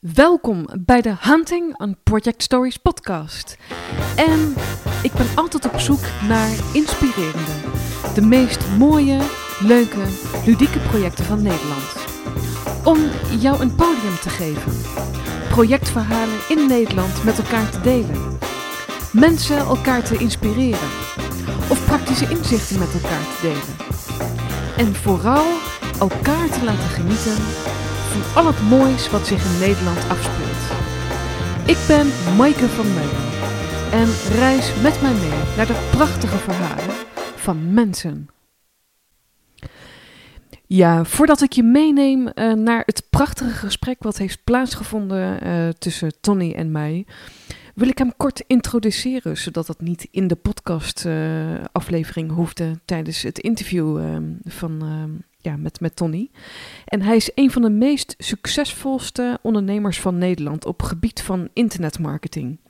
Welkom bij de Hunting on Project Stories podcast. En ik ben altijd op zoek naar inspirerende, de meest mooie, leuke, ludieke projecten van Nederland. Om jou een podium te geven. Projectverhalen in Nederland met elkaar te delen. Mensen elkaar te inspireren. Of praktische inzichten met elkaar te delen. En vooral elkaar te laten genieten van al het moois wat zich in Nederland afspeelt. Ik ben Maaike van Meulen en reis met mij mee naar de prachtige verhalen van mensen. Ja, voordat ik je meeneem uh, naar het prachtige gesprek wat heeft plaatsgevonden uh, tussen Tony en mij, wil ik hem kort introduceren, zodat dat niet in de podcast-aflevering uh, hoefde tijdens het interview van ja, met, met Tony. En hij is een van de meest succesvolste ondernemers van Nederland op gebied van internetmarketing.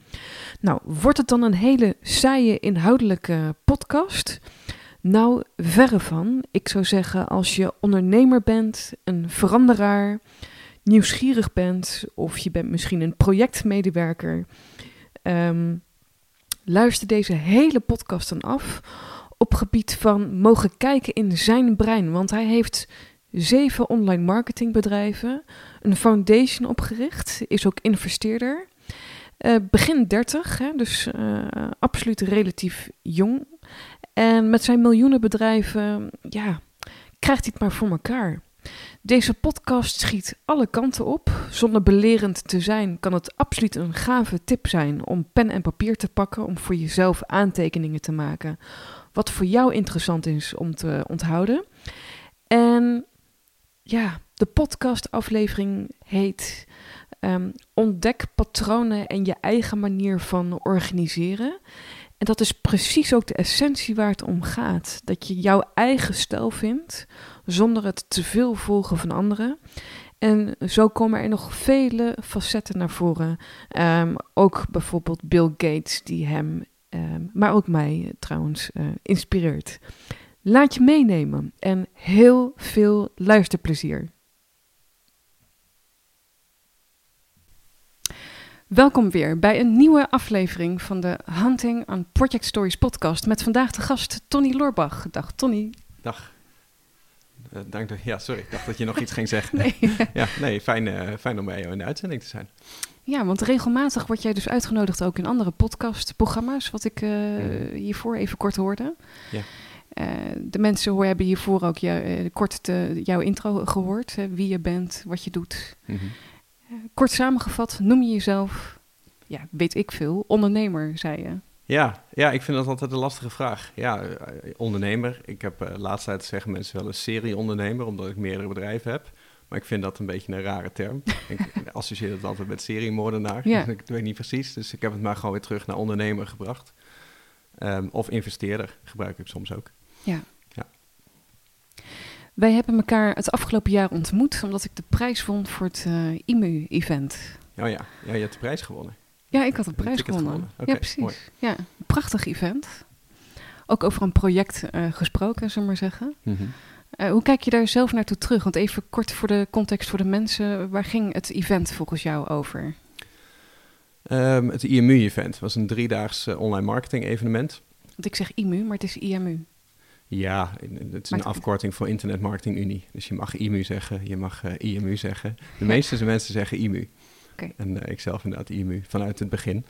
Nou, wordt het dan een hele saaie inhoudelijke podcast? Nou, verre van. Ik zou zeggen, als je ondernemer bent, een veranderaar, nieuwsgierig bent of je bent misschien een projectmedewerker, um, luister deze hele podcast dan af op gebied van mogen kijken in zijn brein. Want hij heeft zeven online marketingbedrijven, een foundation opgericht, is ook investeerder. Uh, begin 30, hè, dus uh, absoluut relatief jong. En met zijn miljoenen bedrijven, ja, krijgt hij het maar voor elkaar. Deze podcast schiet alle kanten op. Zonder belerend te zijn, kan het absoluut een gave tip zijn om pen en papier te pakken om voor jezelf aantekeningen te maken wat voor jou interessant is om te onthouden. En ja, de podcastaflevering heet um, Ontdek patronen en je eigen manier van organiseren. En dat is precies ook de essentie waar het om gaat. Dat je jouw eigen stijl vindt, zonder het te veel volgen van anderen. En zo komen er nog vele facetten naar voren. Um, ook bijvoorbeeld Bill Gates, die hem Ehm, maar ook mij eh, trouwens uh, inspireert. Laat je meenemen en heel veel luisterplezier. Welkom weer bij een nieuwe aflevering van de Hunting on Project Stories podcast met vandaag de gast Tony Loorbach. Dag Tony. Dag. Uh, dank, ja, sorry, ik dacht dat je nog iets ging zeggen. Nee, ja, nee fijn, uh, fijn om bij jou in de uitzending te zijn. Ja, want regelmatig word jij dus uitgenodigd ook in andere podcastprogramma's, wat ik uh, hiervoor even kort hoorde. Ja. Uh, de mensen hoor, hebben hiervoor ook jou, uh, kort jouw intro gehoord, wie je bent, wat je doet. Mm -hmm. kort samengevat, noem je jezelf, ja, weet ik veel, ondernemer, zei je. Ja, ja, ik vind dat altijd een lastige vraag. Ja, ondernemer. Ik heb uh, laatst tijd zeggen mensen wel een serie-ondernemer, omdat ik meerdere bedrijven heb. Maar ik vind dat een beetje een rare term. ik associeer het altijd met seriemoordenaar. Ja. ik weet niet precies. Dus ik heb het maar gewoon weer terug naar ondernemer gebracht. Um, of investeerder gebruik ik soms ook. Ja. ja. Wij hebben elkaar het afgelopen jaar ontmoet... omdat ik de prijs won voor het uh, IMU-event. Oh ja. ja, je hebt de prijs gewonnen. Ja, ik had de prijs gewonnen. gewonnen. Okay, ja, precies. Mooi. Ja, prachtig event. Ook over een project uh, gesproken, zullen we maar zeggen. Mm -hmm. Uh, hoe kijk je daar zelf naartoe terug? Want even kort voor de context voor de mensen. Waar ging het event volgens jou over? Um, het IMU-event was een driedaags uh, online marketing evenement. Want ik zeg IMU, maar het is IMU. Ja, het is een afkorting voor Internet Marketing Unie. Dus je mag IMU zeggen, je mag uh, IMU zeggen. De meeste mensen zeggen IMU. Okay. En ik zelf inderdaad IMU, vanuit het begin.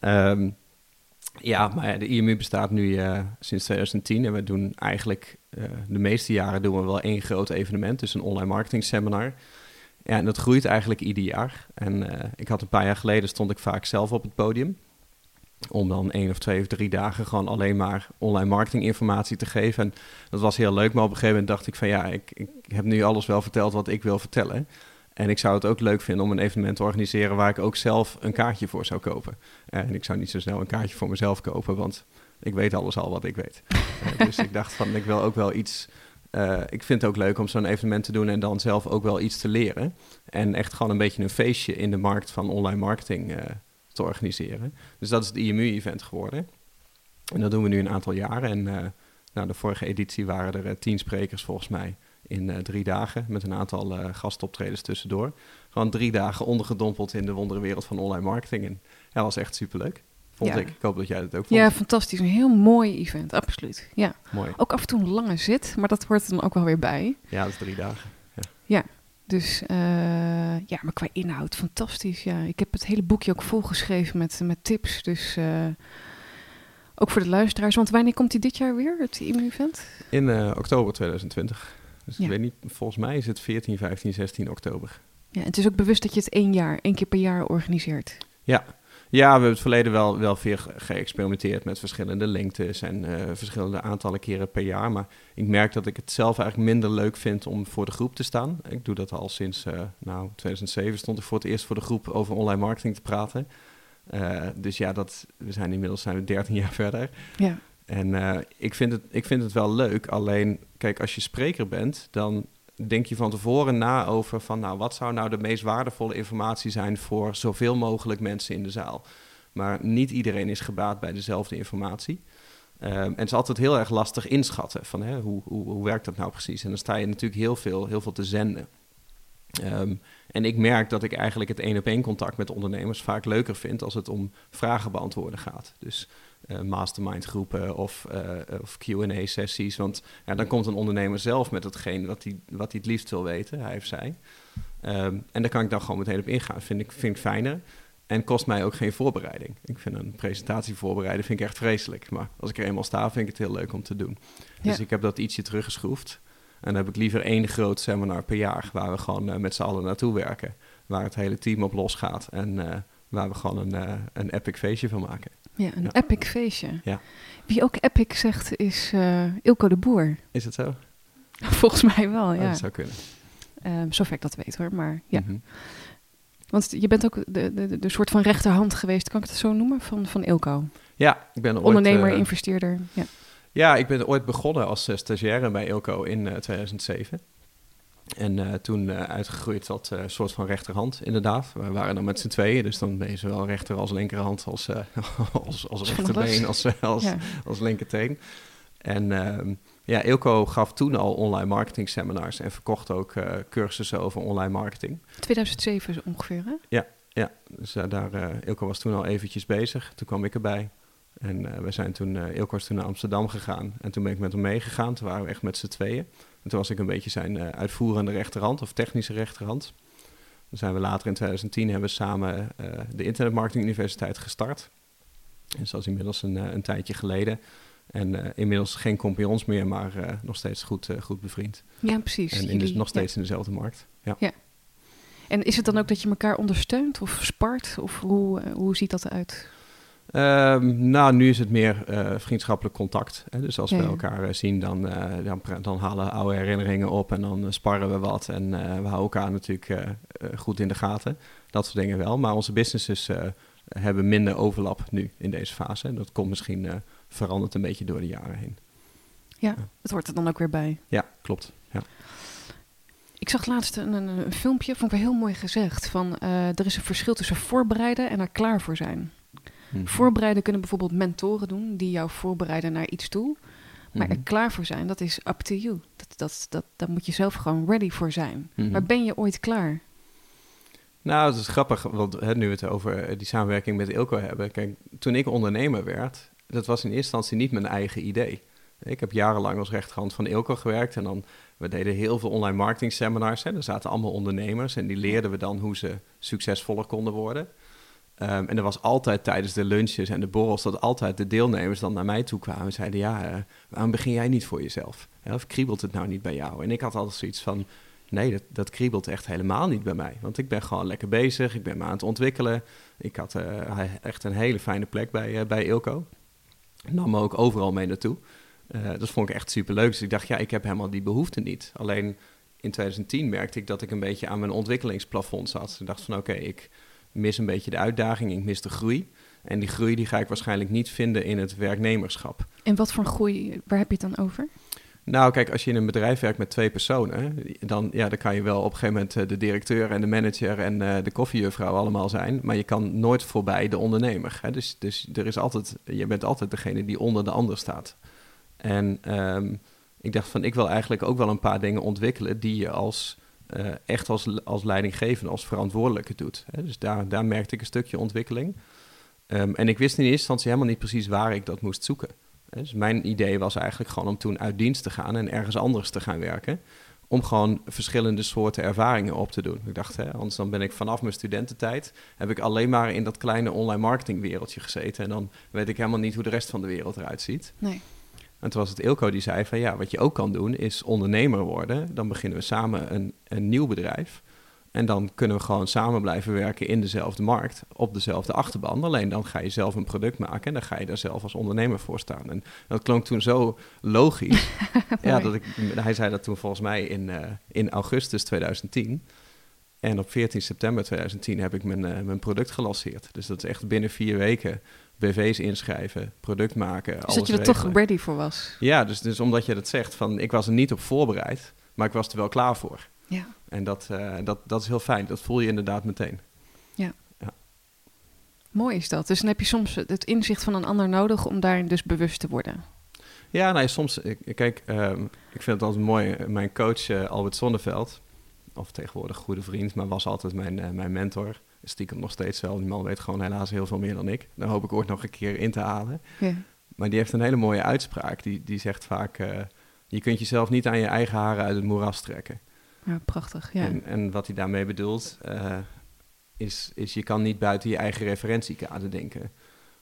Ja. Um, ja, maar de IMU bestaat nu uh, sinds 2010 en we doen eigenlijk uh, de meeste jaren doen we wel één groot evenement, dus een online marketing seminar. Ja, en dat groeit eigenlijk ieder jaar. En uh, ik had een paar jaar geleden stond ik vaak zelf op het podium. Om dan één of twee of drie dagen gewoon alleen maar online marketing informatie te geven. En dat was heel leuk, maar op een gegeven moment dacht ik van ja, ik, ik heb nu alles wel verteld wat ik wil vertellen. En ik zou het ook leuk vinden om een evenement te organiseren waar ik ook zelf een kaartje voor zou kopen. En ik zou niet zo snel een kaartje voor mezelf kopen, want ik weet alles al wat ik weet. uh, dus ik dacht van, ik wil ook wel iets... Uh, ik vind het ook leuk om zo'n evenement te doen en dan zelf ook wel iets te leren. En echt gewoon een beetje een feestje in de markt van online marketing uh, te organiseren. Dus dat is het IMU-event geworden. En dat doen we nu een aantal jaren. En nou, de vorige editie waren er tien sprekers volgens mij in uh, drie dagen met een aantal uh, gastoptredens tussendoor. gewoon drie dagen ondergedompeld in de wondere wereld van online marketing. En dat was echt superleuk. Vond ik. Ik hoop dat jij dat ook vond. Ja, fantastisch. Een heel mooi event, absoluut. Ja. Mooi. Ook af en toe een lange zit, maar dat hoort er dan ook wel weer bij. Ja, dat is drie dagen. Ja, ja dus uh, ja, maar qua inhoud fantastisch. Ja, ik heb het hele boekje ook volgeschreven met, met tips. Dus uh, ook voor de luisteraars. Want wanneer komt hij dit jaar weer, het IMU-event? In uh, oktober 2020. Dus ik weet niet, volgens mij is het 14, 15, 16 oktober. Ja, het is ook bewust dat je het één jaar, één keer per jaar organiseert. Ja, ja, we hebben het verleden wel, wel veel geëxperimenteerd met verschillende lengtes en uh, verschillende aantallen keren per jaar. Maar ik merk dat ik het zelf eigenlijk minder leuk vind om voor de groep te staan. Ik doe dat al sinds uh, nou, 2007 stond ik voor het eerst voor de groep over online marketing te praten. Uh, dus ja, dat, we zijn inmiddels zijn we 13 jaar verder. Ja. En ik, vind het, ik vind het wel leuk. Alleen, kijk, als je spreker bent, dan denk je van tevoren na over van, nou, wat zou nou de meest waardevolle informatie zijn voor zoveel mogelijk mensen in de zaal. Maar niet iedereen is gebaat bij dezelfde informatie. Um, en het is altijd heel erg lastig inschatten van hè, hoe, hoe, hoe werkt dat nou precies. En dan sta je natuurlijk heel veel, heel veel te zenden. Um, en ik merk dat ik eigenlijk het één op één contact met ondernemers vaak leuker vind als het om vragen beantwoorden gaat. Dus uh, mastermind groepen of, uh, of Q&A sessies. Want ja, dan komt een ondernemer zelf met hetgeen wat hij, wat hij het liefst wil weten, hij of zij. Um, en daar kan ik dan gewoon meteen op ingaan. Vind ik, vind ik fijner. En kost mij ook geen voorbereiding. Ik vind een presentatie voorbereiden vind ik echt vreselijk. Maar als ik er eenmaal sta, vind ik het heel leuk om te doen. Dus ik heb dat ietsje teruggeschroefd. En dan heb ik liever één groot seminar per jaar... waar we gewoon uh, met z'n allen naartoe werken. Waar het hele team op losgaat. En uh, waar we gewoon een, uh, een epic feestje van maken. Ja, een epic feestje. Ja. Wie ook epic zegt is uh, Ilko de Boer. Is het zo? Volgens mij wel, ja. dat zou kunnen. Um, zover ik dat weet hoor, maar ja. Mm -hmm. Want je bent ook de, de, de soort van rechterhand geweest, kan ik het zo noemen, van, van Ilko? Ja, ik ben ooit... Ondernemer, uh, investeerder, ja. Ja, ik ben ooit begonnen als uh, stagiaire bij Ilko in 2007. En uh, toen uh, uitgegroeid tot uh, soort van rechterhand, inderdaad. We waren dan met z'n tweeën, dus dan ben je zowel rechter als linkerhand als, als, als rechterbeen als, als, ja. als linkerteen. En ehm, ja, Ilko gaf toen al online marketing seminars en verkocht ook cursussen over online marketing. 2007 ongeveer, hè? Ja, ja. dus daar, Ilko was toen al eventjes bezig. Toen kwam ik erbij. En we zijn toen, Ilko was toen naar Amsterdam gegaan. En toen ben ik met hem meegegaan. Toen waren we echt met z'n tweeën. En toen was ik een beetje zijn uh, uitvoerende rechterhand of technische rechterhand. Dan zijn we later in 2010 hebben we samen uh, de Internet Marketing Universiteit gestart. En dat is inmiddels een, uh, een tijdje geleden. En inmiddels geen compagnons meer, maar nog steeds goed, goed bevriend. Ja, precies. En in de, nog steeds in dezelfde markt. Ja. ja. En is het dan ook dat je elkaar ondersteunt of spart? Of hoe, hoe ziet dat eruit? Um, nou, nu is het meer uh, vriendschappelijk contact. Hè? Dus als ja, we elkaar uh, zien, dan, uh, dan, dan, halen oude herinneringen op en dan sparren we wat. En we houden elkaar natuurlijk goed in de gaten. Dat soort dingen wel. Maar onze businesses hebben minder overlap nu in deze fase. En dat komt misschien veranderd een beetje door de jaren heen. Ja, het hoort er dan ook weer bij. Ja, klopt. Ja. Ik zag laatst een, een, een, filmpje, vond ik wel heel mooi gezegd. Van er is een verschil tussen voorbereiden en er klaar voor zijn. Mm Voorbereiden kunnen bijvoorbeeld mentoren doen, die jou voorbereiden naar iets toe. Maar mm er klaar voor zijn, dat is up to you. Dat, dat, dat, daar moet je zelf gewoon ready voor zijn. Mm Maar ben je ooit klaar? Nou, het is grappig, want hè, nu we het over eh, die samenwerking met Ilko hebben. Kijk, toen ik ondernemer werd, dat was in eerste instantie niet mijn eigen idee. Ik heb jarenlang als rechterhand van Ilko gewerkt en dan, we deden heel veel online marketing seminars. Hè. Er zaten allemaal ondernemers en die leerden we dan hoe ze succesvoller konden worden. Um, en er was altijd tijdens de lunches en de borrels dat altijd de deelnemers dan naar mij toe kwamen en zeiden: Ja, uh, waarom begin jij niet voor jezelf? of kriebelt het nou niet bij jou? En ik had altijd zoiets van: Nee, dat, dat kriebelt echt helemaal niet bij mij. Want ik ben gewoon lekker bezig, ik ben me aan het ontwikkelen. Ik had uh, echt een hele fijne plek bij, uh, bij Ilko. Nam me ook overal mee naartoe. dat vond ik echt super leuk. Dus ik dacht: Ja, ik heb helemaal die behoefte niet. Alleen in 2010 merkte ik dat ik een beetje aan mijn ontwikkelingsplafond zat. Ik dacht van oké, ik mis een beetje de uitdaging, ik mis de groei. En die groei die ga ik waarschijnlijk niet vinden in het werknemerschap. En wat voor groei, waar heb je het dan over? Nou, kijk, als je in een bedrijf werkt met twee personen, dan, ja, dan kan je wel op een gegeven moment eh, de directeur en de manager en uh, de koffiejuffrouw allemaal zijn. Maar je kan nooit voorbij de ondernemer. Hè? Dus, dus er is altijd, je bent altijd degene die onder de ander staat. En um, ik dacht van, ik wil eigenlijk ook wel een paar dingen ontwikkelen die je als echt als, als leidinggevende, als verantwoordelijke doet. Hè? Dus daar, daar merkte ik een stukje ontwikkeling. Ehm, en ik wist in eerste instantie helemaal niet precies waar ik dat moest zoeken. Dus mijn idee was eigenlijk gewoon om toen uit dienst te gaan en ergens anders te gaan werken. Om gewoon verschillende soorten ervaringen op te doen. Ik dacht, hè, anders dan ben ik vanaf mijn studententijd... heb ik alleen maar in dat kleine online marketingwereldje gezeten. En dan weet ik helemaal niet hoe de rest van de wereld eruit ziet. Nee. En toen was het Ilko die zei van ja, wat je ook kan doen is ondernemer worden. Dan beginnen we samen een, een nieuw bedrijf. En dan kunnen we gewoon samen blijven werken in dezelfde markt, op dezelfde achterban. Alleen dan ga je zelf een product maken en dan ga je daar zelf als ondernemer voor staan. En dat klonk toen zo logisch. ja, dat ik, hij zei dat toen volgens mij in, uh, in augustus 2010. En op 14 september 2010 heb ik mijn, uh, mijn product gelanceerd. Dus dat is echt binnen vier weken BV's inschrijven, product maken. Dus dat je er toch ready voor was? Ja, dus, dus omdat je dat zegt, van ik was er niet op voorbereid, maar ik was er wel klaar voor. Ja. En dat, uh, dat, dat is heel fijn. Dat voel je inderdaad meteen. Ja. ja. Mooi is dat. Dus dan heb je soms het inzicht van een ander nodig om daarin dus bewust te worden. Ja, nou, soms, kijk, um, ik vind het altijd mooi. Mijn coach uh, Albert Zonneveld, of tegenwoordig goede vriend, maar was altijd mijn, uh, mijn mentor. Stiekem nog steeds wel. Die man weet gewoon helaas heel veel meer dan ik. Daar hoop ik ooit nog een keer in te halen. Ja. Maar die heeft een hele mooie uitspraak. Die, die zegt vaak, je kunt jezelf niet aan je eigen haren uit het moeras trekken. Ja, prachtig. Ja. En, en wat hij daarmee bedoelt, uh, is, is je kan niet buiten je eigen referentiekader denken.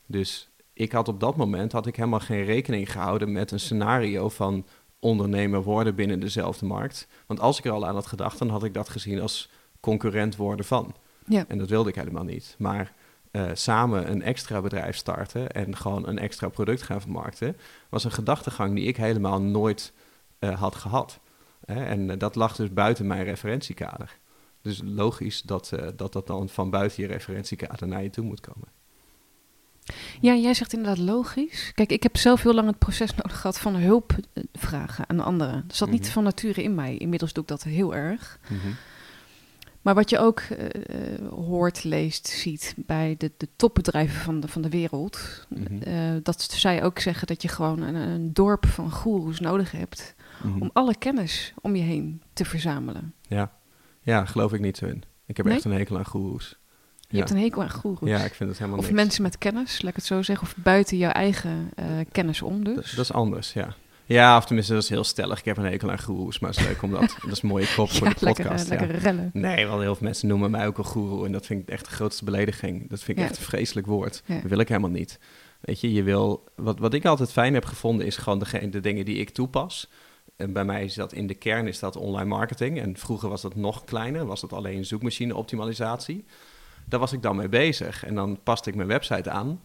Dus ik had op dat moment had ik helemaal geen rekening gehouden met een scenario van ondernemer worden binnen dezelfde markt. Want als ik er al aan had gedacht, dan had ik dat gezien als concurrent worden van. Ja. En dat wilde ik helemaal niet. Maar uh, samen een extra bedrijf starten en gewoon een extra product gaan vermarkten, was een gedachtegang die ik helemaal nooit uh, had gehad. En eh, dat lag dus buiten mijn referentiekader. Dus logisch dat, uh, dat dat dan van buiten je referentiekader naar je toe moet komen. Ja, jij zegt inderdaad logisch. Kijk, ik heb zelf heel lang het proces nodig gehad van hulp eh, vragen aan anderen. Dat zat niet Mhm. van nature in mij. Inmiddels doe ik dat heel erg. Mhm. Maar wat je ook uh, hoort, leest, ziet bij de, de topbedrijven van de, van de wereld, Mhm. uh, dat zij ook zeggen dat je gewoon een, een dorp van goeroes nodig hebt Mhm. om alle kennis om je heen te verzamelen. Ja. ja, geloof ik niet zo in. Ik heb Nee? echt een hekel aan goeroes. Je hebt een hekel aan goeroes. Ja, ik vind het helemaal of niks. mensen met kennis, laat ik het zo zeggen, of buiten jouw eigen uh, kennis om dus. Dat, dat, is anders, ja. Ja, of tenminste, dat is heel stellig. Ik heb een hekel aan goeroes, maar het is leuk om dat... dat is een mooie kop voor ja, de podcast. Lekker, ja. lekker rellen. Nee, want heel veel mensen noemen mij ook een goeroe en dat vind ik echt de grootste belediging. Dat vind ik Ja. echt een vreselijk woord. Dat wil ik helemaal niet. Weet je, je wil... Wat, wat ik altijd fijn heb gevonden is gewoon degene, de dingen die ik toepas. En bij mij is dat in de kern is dat online marketing. En vroeger was dat nog kleiner, was dat alleen zoekmachine optimalisatie. Daar was ik dan mee bezig. En dan paste ik mijn website aan.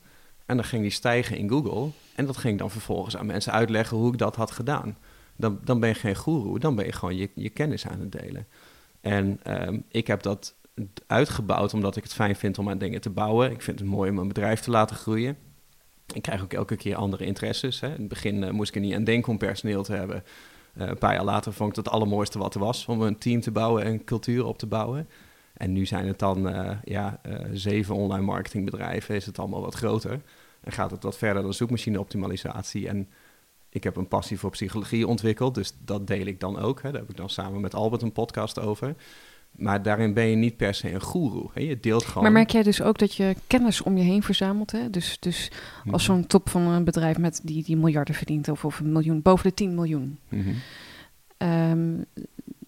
En dan ging die stijgen in Google. En dat ging dan vervolgens aan mensen uitleggen hoe ik dat had gedaan. Dan, dan ben je geen goeroe, dan ben je gewoon je, je kennis aan het delen. En ehm, ik heb dat uitgebouwd omdat ik het fijn vind om aan dingen te bouwen. Ik vind het mooi om een bedrijf te laten groeien. Ik krijg ook elke keer andere interesses. Hè. In het begin eh, moest ik er niet aan denken om personeel te hebben. Uh, een paar jaar later vond ik het allermooiste wat er was om een team te bouwen en cultuur op te bouwen. En nu zijn het dan uh, ja, uh, zeven online marketingbedrijven, is het allemaal wat groter. En gaat het wat verder dan zoekmachine optimalisatie. En ik heb een passie voor psychologie ontwikkeld, dus dat deel ik dan ook. Hè. Daar heb ik dan samen met Albert een podcast over. Maar daarin ben je niet per se een goeroe. Hè. Je deelt gewoon... Maar merk jij dus ook dat je kennis om je heen verzamelt? Hè? Dus, dus Mhm. als zo'n top van een bedrijf met die, die miljarden verdient... Of, of een miljoen, boven de 10 miljoen... Mm -hmm. um,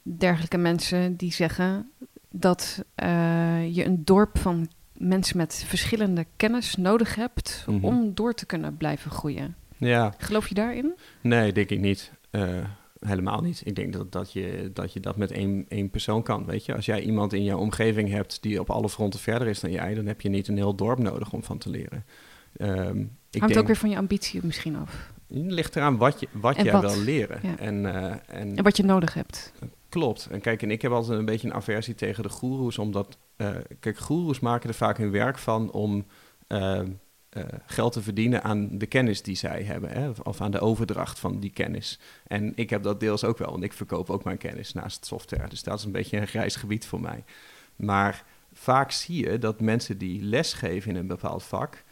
dergelijke mensen die zeggen dat uh, je een dorp van mensen met verschillende kennis nodig hebt Mhm. mm -hmm. om door te kunnen blijven groeien. Ja. Geloof je daarin? Nee, denk ik niet. Uh, helemaal niet. Ik denk dat, dat, je, dat je dat met één, één persoon kan. Weet je, als jij iemand in jouw omgeving hebt die op alle fronten verder is dan jij, dan heb je niet een heel dorp nodig om van te leren. Um, ik Hangt denk, ook weer van je ambitie misschien af. Het ligt eraan wat, je, wat En jij wat? wil leren. Ja. En, uh, en, En wat je nodig hebt. Klopt. En kijk, en ik heb altijd een beetje een aversie tegen de goeroes, omdat, uh, kijk, goeroes maken er vaak hun werk van om uh, uh, geld te verdienen aan de kennis die zij hebben, hè? of aan de overdracht van die kennis. En ik heb dat deels ook wel, want ik verkoop ook mijn kennis naast software. Dus dat is een beetje een grijs gebied voor mij. Maar vaak zie je dat mensen die lesgeven in een bepaald vak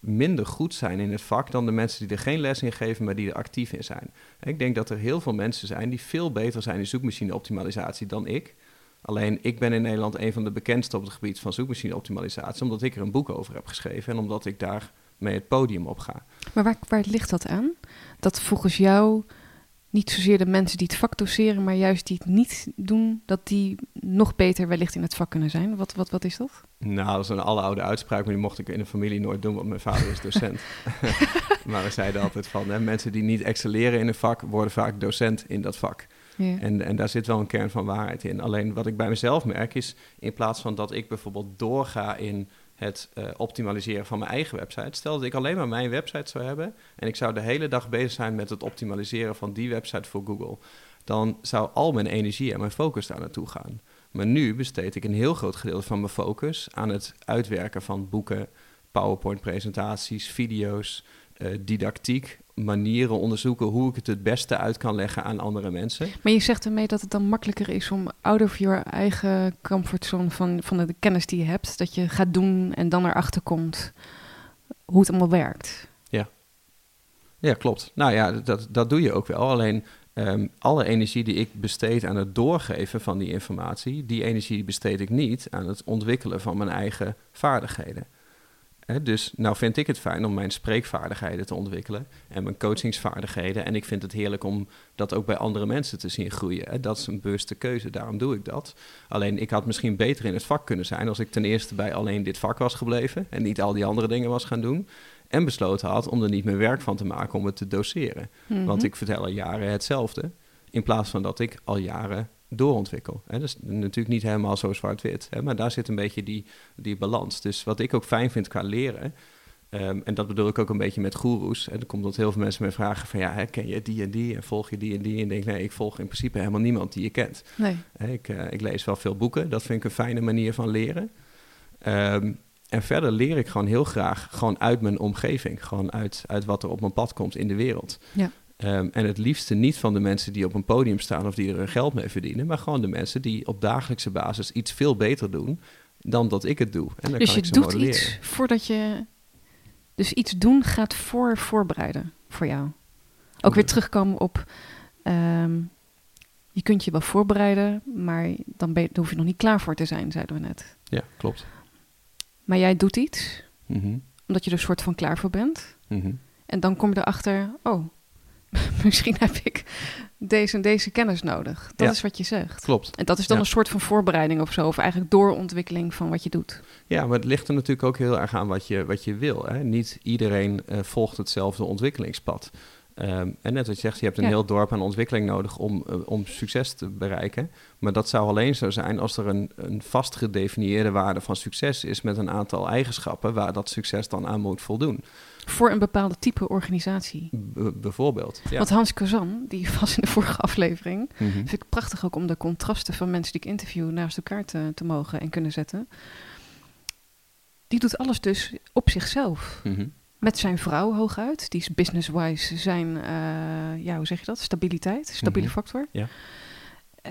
minder goed zijn in het vak dan de mensen die er geen les in geven, maar die er actief in zijn. Ik denk dat er heel veel mensen zijn die veel beter zijn in zoekmachine optimalisatie dan ik. Alleen ik ben in Nederland een van de bekendste op het gebied van zoekmachine-optimalisatie, omdat ik er een boek over heb geschreven en omdat ik daar mee het podium op ga. Maar waar, waar ligt dat aan? Dat volgens jou niet zozeer de mensen die het vak doseren, maar juist die het niet doen, dat die nog beter wellicht in het vak kunnen zijn? Wat, wat, wat is dat? Nou, dat is een oude uitspraak, maar die mocht ik in de familie nooit doen, want mijn vader is docent. maar we zeiden altijd van, hè, mensen die niet excelleren in een vak, worden vaak docent in dat vak. Ja. En, en daar zit wel een kern van waarheid in. Alleen wat ik bij mezelf merk is, in plaats van dat ik bijvoorbeeld doorga in het uh, optimaliseren van mijn eigen website. Stel dat ik alleen maar mijn website zou hebben en ik zou de hele dag bezig zijn met het optimaliseren van die website voor Google, dan zou al mijn energie en mijn focus daar naartoe gaan. Maar nu besteed ik een heel groot gedeelte van mijn focus aan het uitwerken van boeken, PowerPoint-presentaties, video's, uh, didactiek, manieren onderzoeken hoe ik het het beste uit kan leggen aan andere mensen. Maar je zegt ermee dat het dan makkelijker is om out of your eigen comfortzone van, van de kennis die je hebt, dat je gaat doen en dan erachter komt hoe het allemaal werkt. Ja, ja klopt. Nou ja, dat, dat doe je ook wel. Alleen ehm, alle energie die ik besteed aan het doorgeven van die informatie, die energie besteed ik niet aan het ontwikkelen van mijn eigen vaardigheden dus nou vind ik het fijn om mijn spreekvaardigheden te ontwikkelen en mijn coachingsvaardigheden. En ik vind het heerlijk om dat ook bij andere mensen te zien groeien. Dat is een bewuste keuze, daarom doe ik dat. Alleen ik had misschien beter in het vak kunnen zijn als ik ten eerste bij alleen dit vak was gebleven en niet al die andere dingen was gaan doen. En besloten had om er niet meer werk van te maken om het te doseren. Mhm. Want ik vertel al jaren hetzelfde. In plaats van dat ik al jaren doorontwikkel. Hè? Dat is natuurlijk niet helemaal zo zwart-wit, maar daar zit een beetje die, die balans. Dus wat ik ook fijn vind qua leren, ehm, en dat bedoel ik ook een beetje met goeroes. En dan komt dat heel veel mensen me vragen van... ja, ken je die en die en volg je die en die? En denk nee, ik volg in principe helemaal niemand die je kent. Nee. Ik, uh, ik lees wel veel boeken, dat vind ik een fijne manier van leren. Ehm, en verder leer ik gewoon heel graag gewoon uit mijn omgeving. Gewoon uit, uit wat er op mijn pad komt in de wereld. Ja. Ehm, en het liefste niet van de mensen die op een podium staan of die er hun geld mee verdienen, maar gewoon de mensen die op dagelijkse basis iets veel beter doen dan dat ik het doe. En dan dus kan je doet iets voordat je. Dus iets doen gaat voor voorbereiden voor jou. Ook weer terugkomen op. Ehm, je kunt je wel voorbereiden, maar dan, ben je, hoef je nog niet klaar voor te zijn, zeiden we net. Ja, klopt. Maar jij doet iets, mhm. omdat je er soort van klaar voor bent. Mhm. En dan kom je erachter, oh, misschien heb ik deze en deze kennis nodig. Dat is wat je zegt. Klopt. En dat is dan een soort van voorbereiding of zo, of eigenlijk doorontwikkeling van wat je doet. Ja, maar het ligt er natuurlijk ook heel erg aan wat je, wat je wil. Hè? Niet iedereen uh, volgt hetzelfde ontwikkelingspad. Um, en net wat je zegt, je hebt een heel dorp aan ontwikkeling nodig om, uh, om succes te bereiken. Maar dat zou alleen zo zijn als er een, een vast gedefinieerde waarde van succes is met een aantal eigenschappen waar dat succes dan aan moet voldoen. Voor een bepaalde type organisatie. bijvoorbeeld. Ja. Want Hans Kazan, die was in de vorige aflevering, mm vind ik prachtig ook om de contrasten van mensen die ik interview naast elkaar te, te mogen en kunnen zetten. Die doet alles dus op zichzelf. Mhm. Met zijn vrouw hooguit. Die is business-wise zijn, uh, ja, hoe zeg je dat? Stabiliteit, stabiele mhm. factor. Ja.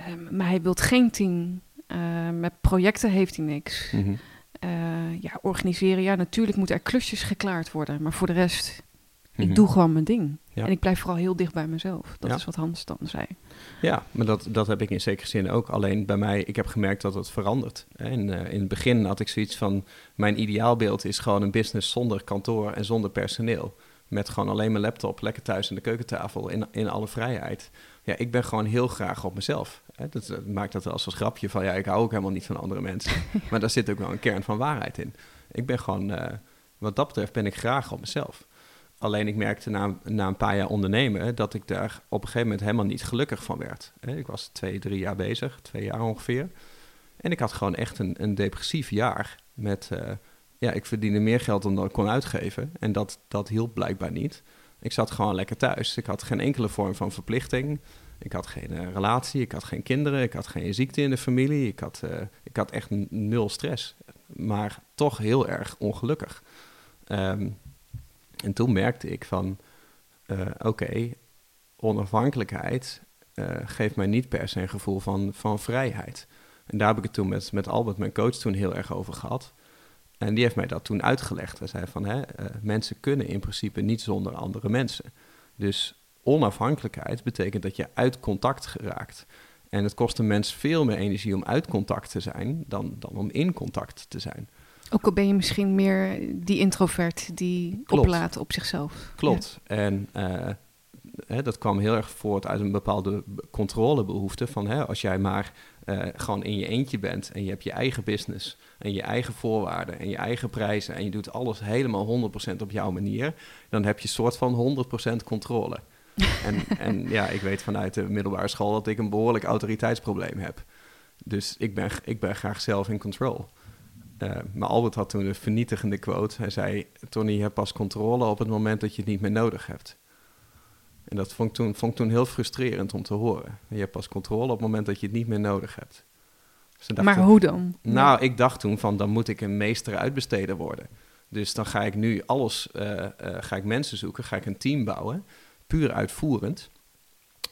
Um, maar hij wil geen team. Uh, met projecten heeft hij niks. Mm uh, ja, organiseren. Ja, natuurlijk moeten er klusjes geklaard worden. Maar voor de rest, ik mhm. doe gewoon mijn ding. En ik blijf vooral heel dicht bij mezelf. Dat is wat Hans dan zei. Ja, maar dat, dat heb ik in zekere zin ook. Alleen bij mij, ik heb gemerkt dat het verandert. En uh, in het begin had ik zoiets van... mijn ideaalbeeld is gewoon een business zonder kantoor en zonder personeel. Met gewoon alleen mijn laptop, lekker thuis aan de keukentafel, in, in alle vrijheid. Ja, ik ben gewoon heel graag op mezelf. Hè? Dat, maakt dat als een grapje van, ja, ik hou ook helemaal niet van andere mensen. maar daar zit ook wel een kern van waarheid in. Ik ben gewoon, uh, wat dat betreft, ben ik graag op mezelf. Alleen ik merkte na, na een paar jaar ondernemen dat ik daar op een gegeven moment helemaal niet gelukkig van werd. Ik was twee, drie jaar bezig, twee jaar ongeveer. En ik had gewoon echt een, een depressief jaar met, uh, ja, ik verdiende meer geld dan ik kon uitgeven. En dat, dat hielp blijkbaar niet. Ik zat gewoon lekker thuis. Ik had geen enkele vorm van verplichting. Ik had geen uh, relatie, ik had geen kinderen, ik had geen ziekte in de familie. Ik had, uh, ik had echt nul stress, maar toch heel erg ongelukkig. Um, en toen merkte ik van, uh, oké, onafhankelijkheid geeft mij niet per se een gevoel van, van vrijheid. En daar heb ik het toen met, met Albert, mijn coach, toen heel erg over gehad. En die heeft mij dat toen uitgelegd. Hij zei van, hè, mensen kunnen in principe niet zonder andere mensen. Dus onafhankelijkheid betekent dat je uit contact geraakt. En het kost een mens veel meer energie om uit contact te zijn dan, dan om in contact te zijn. Ook al ben je misschien meer die introvert die Klopt. oplaat op zichzelf. Klopt. En uh, hè, dat kwam heel erg voort uit een bepaalde controlebehoefte. Van hè, als jij maar uh, gewoon in je eentje bent en je hebt je eigen business en je eigen voorwaarden en je eigen prijzen en je doet alles helemaal 100% op jouw manier, dan heb je soort van 100% controle. en, en ja, ik weet vanuit de middelbare school dat ik een behoorlijk autoriteitsprobleem heb. Dus ik ben, ik ben graag zelf in control. Uh, maar Albert had toen een vernietigende quote. Hij zei: Tony, je hebt pas controle op het moment dat je het niet meer nodig hebt. En dat vond ik, toen, vond ik toen heel frustrerend om te horen. Je hebt pas controle op het moment dat je het niet meer nodig hebt. Dus maar hoe dan? Nou, ik dacht toen van dan moet ik een meester uitbesteder worden. Dus dan ga ik nu alles, uh, ga ik mensen zoeken, ga ik een team bouwen, puur uitvoerend.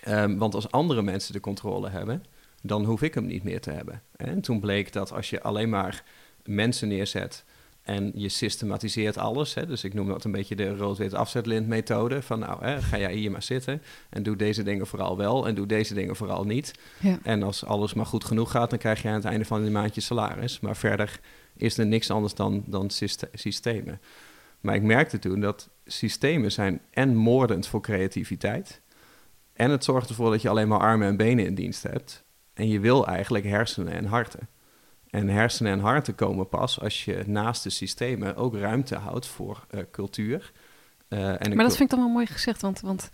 Um, want als andere mensen de controle hebben, dan hoef ik hem niet meer te hebben. En toen bleek dat als je alleen maar mensen neerzet en je systematiseert alles. Hè? Dus ik noem dat een beetje de rood-wit afzetlint methode. Van nou, hè, ga jij hier maar zitten en doe deze dingen vooral wel en doe deze dingen vooral niet. Ja. En als alles maar goed genoeg gaat, dan krijg je aan het einde van de maand je salaris. Maar verder is er niks anders dan, dan systemen. Maar ik merkte toen dat systemen zijn en moordend voor creativiteit. En het zorgt ervoor dat je alleen maar armen en benen in dienst hebt. En je wil eigenlijk hersenen en harten. En hersenen en harten komen pas als je naast de systemen ook ruimte houdt voor uh, cultuur. Uh, en maar dat vind ik dan wel mooi gezegd, want, want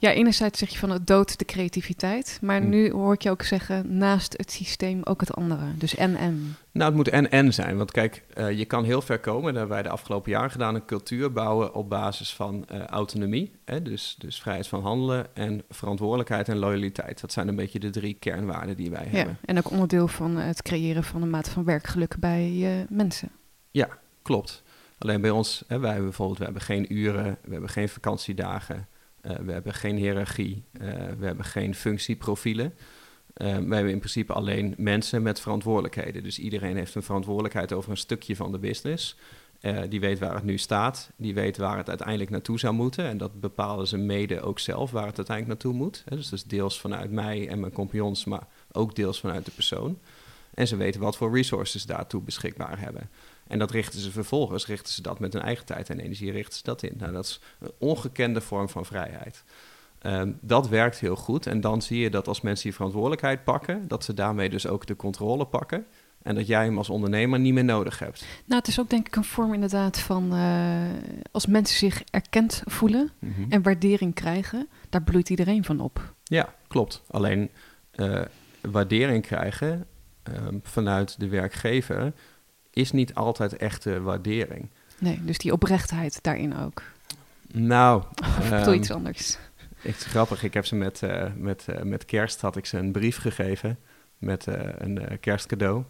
ja, enerzijds zeg je van het dood de creativiteit, maar mm. nu hoor ik je ook zeggen naast het systeem ook het andere. Dus en en. Nou, het moet en en zijn, want kijk, uh, je kan heel ver komen. Dat hebben wij de afgelopen jaren gedaan, een cultuur bouwen op basis van uh, autonomie, hè, dus, dus vrijheid van handelen en verantwoordelijkheid en loyaliteit. Dat zijn een beetje de drie kernwaarden die wij ja, hebben. En ook onderdeel van het creëren van een mate van werkgeluk bij uh, mensen. Ja, klopt. Alleen bij ons, hè, wij hebben bijvoorbeeld, we hebben geen uren, we hebben geen vakantiedagen. Uh, we hebben geen hiërarchie, uh, we hebben geen functieprofielen. Uh, we hebben in principe alleen mensen met verantwoordelijkheden. Dus iedereen heeft een verantwoordelijkheid over een stukje van de business. die weet waar het nu staat, die weet waar het uiteindelijk naartoe zou moeten. En dat bepalen ze mede ook zelf waar het uiteindelijk naartoe moet. Dus dat is deels vanuit mij en mijn compagnons, maar ook deels vanuit de persoon. En ze weten wat voor resources daartoe beschikbaar hebben. En dat richten ze vervolgens, richten ze dat met hun eigen tijd en energie, richten ze dat in. Nou, dat is een ongekende vorm van vrijheid. Um, dat werkt heel goed. En dan zie je dat als mensen die verantwoordelijkheid pakken, dat ze daarmee dus ook de controle pakken. En dat jij hem als ondernemer niet meer nodig hebt. Nou, het is ook denk ik een vorm inderdaad van uh, als mensen zich erkend voelen mhm. en waardering krijgen, daar bloeit iedereen van op. Ja, klopt. Alleen uh, waardering krijgen um, vanuit de werkgever is niet altijd echte waardering. Nee, dus die oprechtheid daarin ook. Nou, of um, iets anders. Echt grappig. Ik heb ze met, uh, met, uh, met kerst had ik ze een brief gegeven met uh, een kerstcadeau.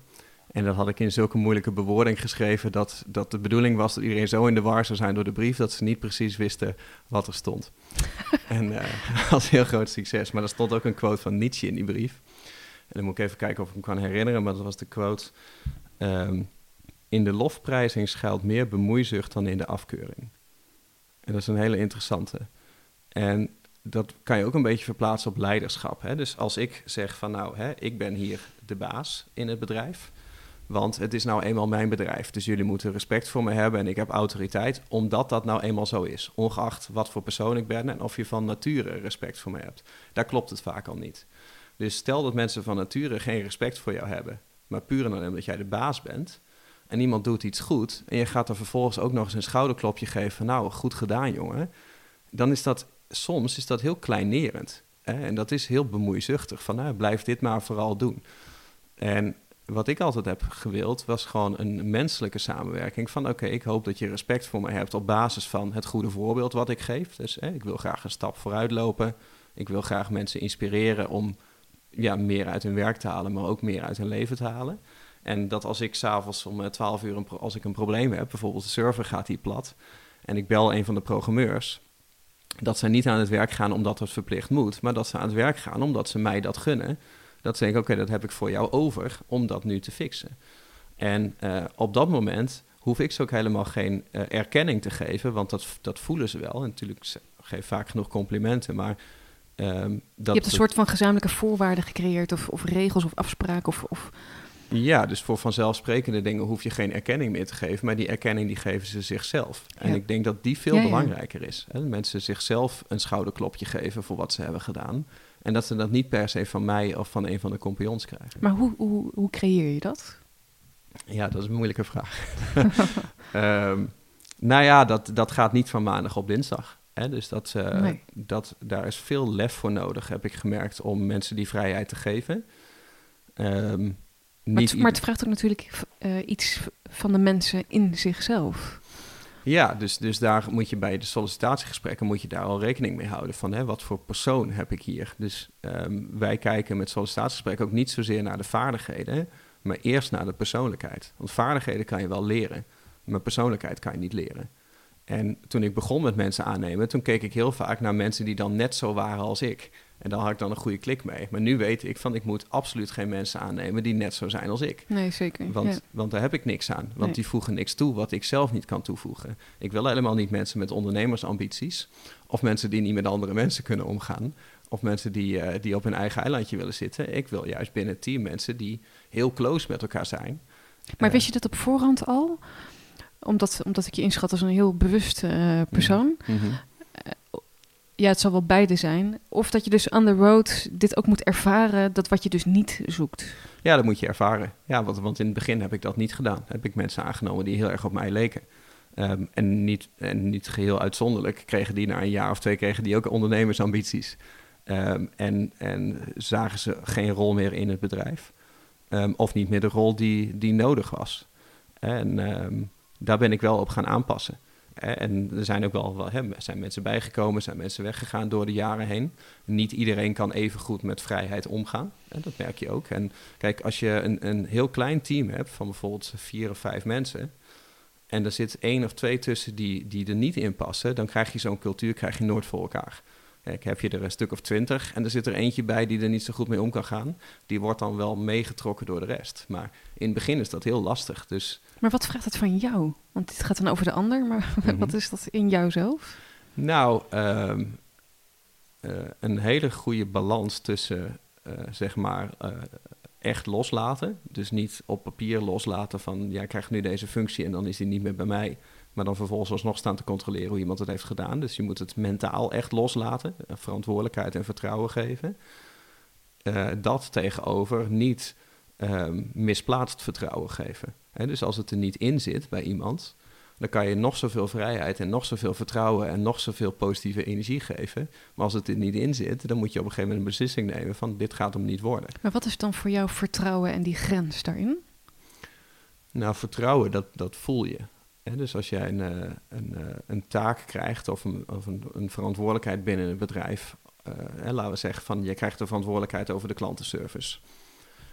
En dat had ik in zulke moeilijke bewoording geschreven dat, dat de bedoeling was dat iedereen zo in de war zou zijn door de brief dat ze niet precies wisten wat er stond. en dat was heel groot succes. Maar er stond ook een quote van Nietzsche in die brief. En dan moet ik even kijken of ik hem kan herinneren, maar dat was de quote. Um, in de lofprijzing schuilt meer bemoeizucht dan in de afkeuring. En dat is een hele interessante. En dat kan je ook een beetje verplaatsen op leiderschap. Hè? Dus als ik zeg van nou, hè, ik ben hier de baas in het bedrijf. Want het is nou eenmaal mijn bedrijf. Dus jullie moeten respect voor me hebben en ik heb autoriteit. Omdat dat nou eenmaal zo is. Ongeacht wat voor persoon ik ben en of je van nature respect voor me hebt. Daar klopt het vaak al niet. Dus stel dat mensen van nature geen respect voor jou hebben. Maar puur en alleen omdat jij de baas bent en iemand doet iets goed en je gaat er vervolgens ook nog eens een schouderklopje geven nou, goed gedaan jongen, dan is dat soms is dat heel kleinerend. En dat is heel bemoeizuchtig, van nou, blijf dit maar vooral doen. En wat ik altijd heb gewild, was gewoon een menselijke samenwerking. Van oké, ik hoop dat je respect voor me hebt op basis van het goede voorbeeld wat ik geef. Dus hè, ik wil graag een stap vooruit lopen. Ik wil graag mensen inspireren om ja, meer uit hun werk te halen, maar ook meer uit hun leven te halen. En dat als ik s'avonds om 12 eh, uur, een als ik een probleem heb, bijvoorbeeld de server gaat hier plat, en ik bel een van de programmeurs, dat ze niet aan het werk gaan omdat het verplicht moet, maar dat ze aan het werk gaan omdat ze mij dat gunnen. Dat ze denken, oké, dat heb ik voor jou over om dat nu te fixen. En uh, op dat moment hoef ik ze ook helemaal geen uh, erkenning te geven, want dat, dat voelen ze wel. En natuurlijk geef vaak genoeg complimenten, maar Um, dat je hebt een soort van gezamenlijke voorwaarden gecreëerd, of, of regels of afspraken. Of, of, Ja, dus voor vanzelfsprekende dingen hoef je geen erkenning meer te geven, maar die erkenning die geven ze zichzelf. En ik denk dat die veel belangrijker is. Hè? Mensen zichzelf een schouderklopje geven voor wat ze hebben gedaan. En dat ze dat niet per se van mij of van een van de compagnons krijgen. Maar hoe, hoe, hoe creëer je dat? Ja, dat is een moeilijke vraag. um, nou ja, dat, dat gaat niet van maandag op dinsdag. Hè? Dus dat, uh, dat, daar is veel lef voor nodig, heb ik gemerkt, om mensen die vrijheid te geven. Um, maar, het, maar, het, vraagt ook natuurlijk uh, iets van de mensen in zichzelf. Ja, dus, dus daar moet je bij de sollicitatiegesprekken moet je daar al rekening mee houden van hè, wat voor persoon heb ik hier. Dus um, wij kijken met sollicitatiegesprekken ook niet zozeer naar de vaardigheden, maar eerst naar de persoonlijkheid. Want vaardigheden kan je wel leren, maar persoonlijkheid kan je niet leren. En toen ik begon met mensen aannemen, toen keek ik heel vaak naar mensen die dan net zo waren als ik. En daar had ik dan een goede klik mee. Maar nu weet ik van ik moet absoluut geen mensen aannemen die net zo zijn als ik. Nee, zeker. Want, want daar heb ik niks aan. Want die voegen niks toe wat ik zelf niet kan toevoegen. Ik wil helemaal niet mensen met ondernemersambities. Of mensen die niet met andere mensen kunnen omgaan. Of mensen die, uh, die op hun eigen eilandje willen zitten. Ik wil juist binnen het team mensen die heel close met elkaar zijn. Maar uh, wist je dat op voorhand al? Omdat, omdat ik je inschat als een heel bewuste uh, persoon. Mm -hmm ja, het zal wel beide zijn. Of dat je dus on the road dit ook moet ervaren, dat wat je dus niet zoekt. Ja, dat moet je ervaren. Ja, want, want in het begin heb ik dat niet gedaan. Heb ik mensen aangenomen die heel erg op mij leken. Ehm, en, niet, en niet geheel uitzonderlijk kregen die na een jaar of twee kregen die ook ondernemersambities. Um, en, en zagen ze geen rol meer in het bedrijf. Um, of niet meer de rol die, die nodig was. En daar ben ik wel op gaan aanpassen. En er zijn ook wel, hè, zijn mensen bijgekomen, zijn mensen weggegaan door de jaren heen. Niet iedereen kan even goed met vrijheid omgaan. En dat merk je ook. En kijk, als je een, een heel klein team hebt van bijvoorbeeld vier of vijf mensen. En er zit één of twee tussen die, die er niet in passen, dan krijg je zo'n cultuur krijg je nooit voor elkaar. Kijk, heb je er een stuk of twintig en er zit er eentje bij die er niet zo goed mee om kan gaan. Die wordt dan wel meegetrokken door de rest. Maar in het begin is dat heel lastig. Dus... Maar wat vraagt het van jou? Want dit gaat dan over de ander, maar wat mhm. is dat in jou zelf? Nou, uh, uh, een hele goede balans tussen, uh, zeg maar, uh, echt loslaten. Dus niet op papier loslaten van, ja, ik krijg nu deze functie en dan is die niet meer bij mij. Maar dan vervolgens alsnog staan te controleren hoe iemand het heeft gedaan. Dus je moet het mentaal echt loslaten, verantwoordelijkheid en vertrouwen geven. dat tegenover niet um, misplaatst vertrouwen geven. dus als het er niet in zit bij iemand, dan kan je nog zoveel vrijheid en nog zoveel vertrouwen en nog zoveel positieve energie geven. Maar als het er niet in zit, dan moet je op een gegeven moment een beslissing nemen van dit gaat hem niet worden. Maar wat is dan voor jou vertrouwen en die grens daarin? Nou, vertrouwen, dat, dat voel je. Dus als jij een, eh, een, eh, een taak krijgt of, een, of een, verantwoordelijkheid binnen een bedrijf, uh, laten we zeggen van je krijgt de verantwoordelijkheid over de klantenservice.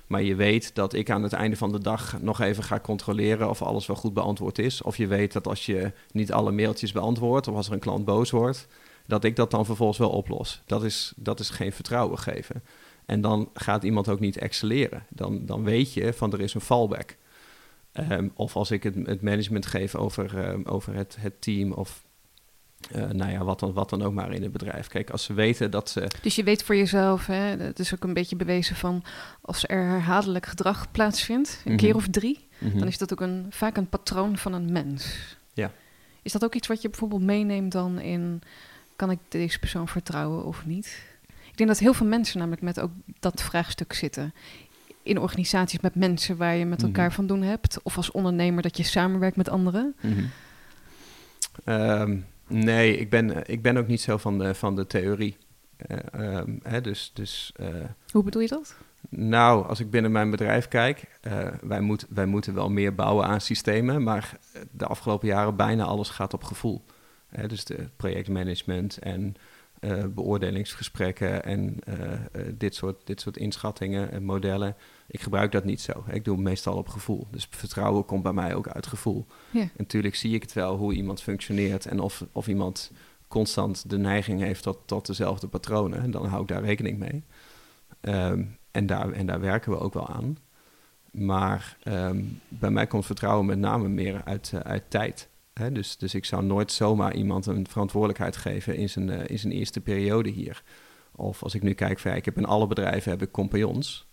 Maar je weet dat ik aan het einde van de dag nog even ga controleren of alles wel goed beantwoord is. Of je weet dat als je niet alle mailtjes beantwoordt of als er een klant boos wordt, dat ik dat dan vervolgens wel oplos. Dat is, dat is geen vertrouwen geven. En dan gaat iemand ook niet excelleren. Dan, dan weet je van er is een fallback. Um, of als ik het, het management geef over, um, over het, het team of uh, nou ja, wat dan, wat dan ook maar in het bedrijf. Kijk, als ze weten dat ze. Dus je weet voor jezelf, hè, het is ook een beetje bewezen van als er herhaaldelijk gedrag plaatsvindt, een keer mhm. of drie, mhm. dan is dat ook een, vaak een patroon van een mens. Ja. Is dat ook iets wat je bijvoorbeeld meeneemt dan in kan ik deze persoon vertrouwen of niet? Ik denk dat heel veel mensen namelijk met ook dat vraagstuk zitten. In organisaties met mensen waar je met mhm. elkaar van doen hebt, of als ondernemer dat je samenwerkt met anderen. Um, Nee, ik ben, ik ben ook niet zo van de, van de theorie. Uh, hè, dus, dus, uh, Hoe bedoel je dat? Nou, als ik binnen mijn bedrijf kijk, uh, wij, moet, wij moeten wel meer bouwen aan systemen, maar de afgelopen jaren bijna alles gaat op gevoel. Hè, dus de projectmanagement en beoordelingsgesprekken en dit, soort, dit soort inschattingen en modellen. Ik gebruik dat niet zo. Ik doe het meestal op gevoel. Dus vertrouwen komt bij mij ook uit gevoel. Ja. En natuurlijk zie ik het wel hoe iemand functioneert en of, of iemand constant de neiging heeft tot, tot dezelfde patronen. En dan hou ik daar rekening mee. Um, en, daar, en daar werken we ook wel aan. Maar um, bij mij komt vertrouwen met name meer uit, uh, uit tijd. Hè? Dus, dus ik zou nooit zomaar iemand een verantwoordelijkheid geven in zijn, uh, in zijn eerste periode hier Of als ik nu kijk, van, ik heb in alle bedrijven heb ik compagnons.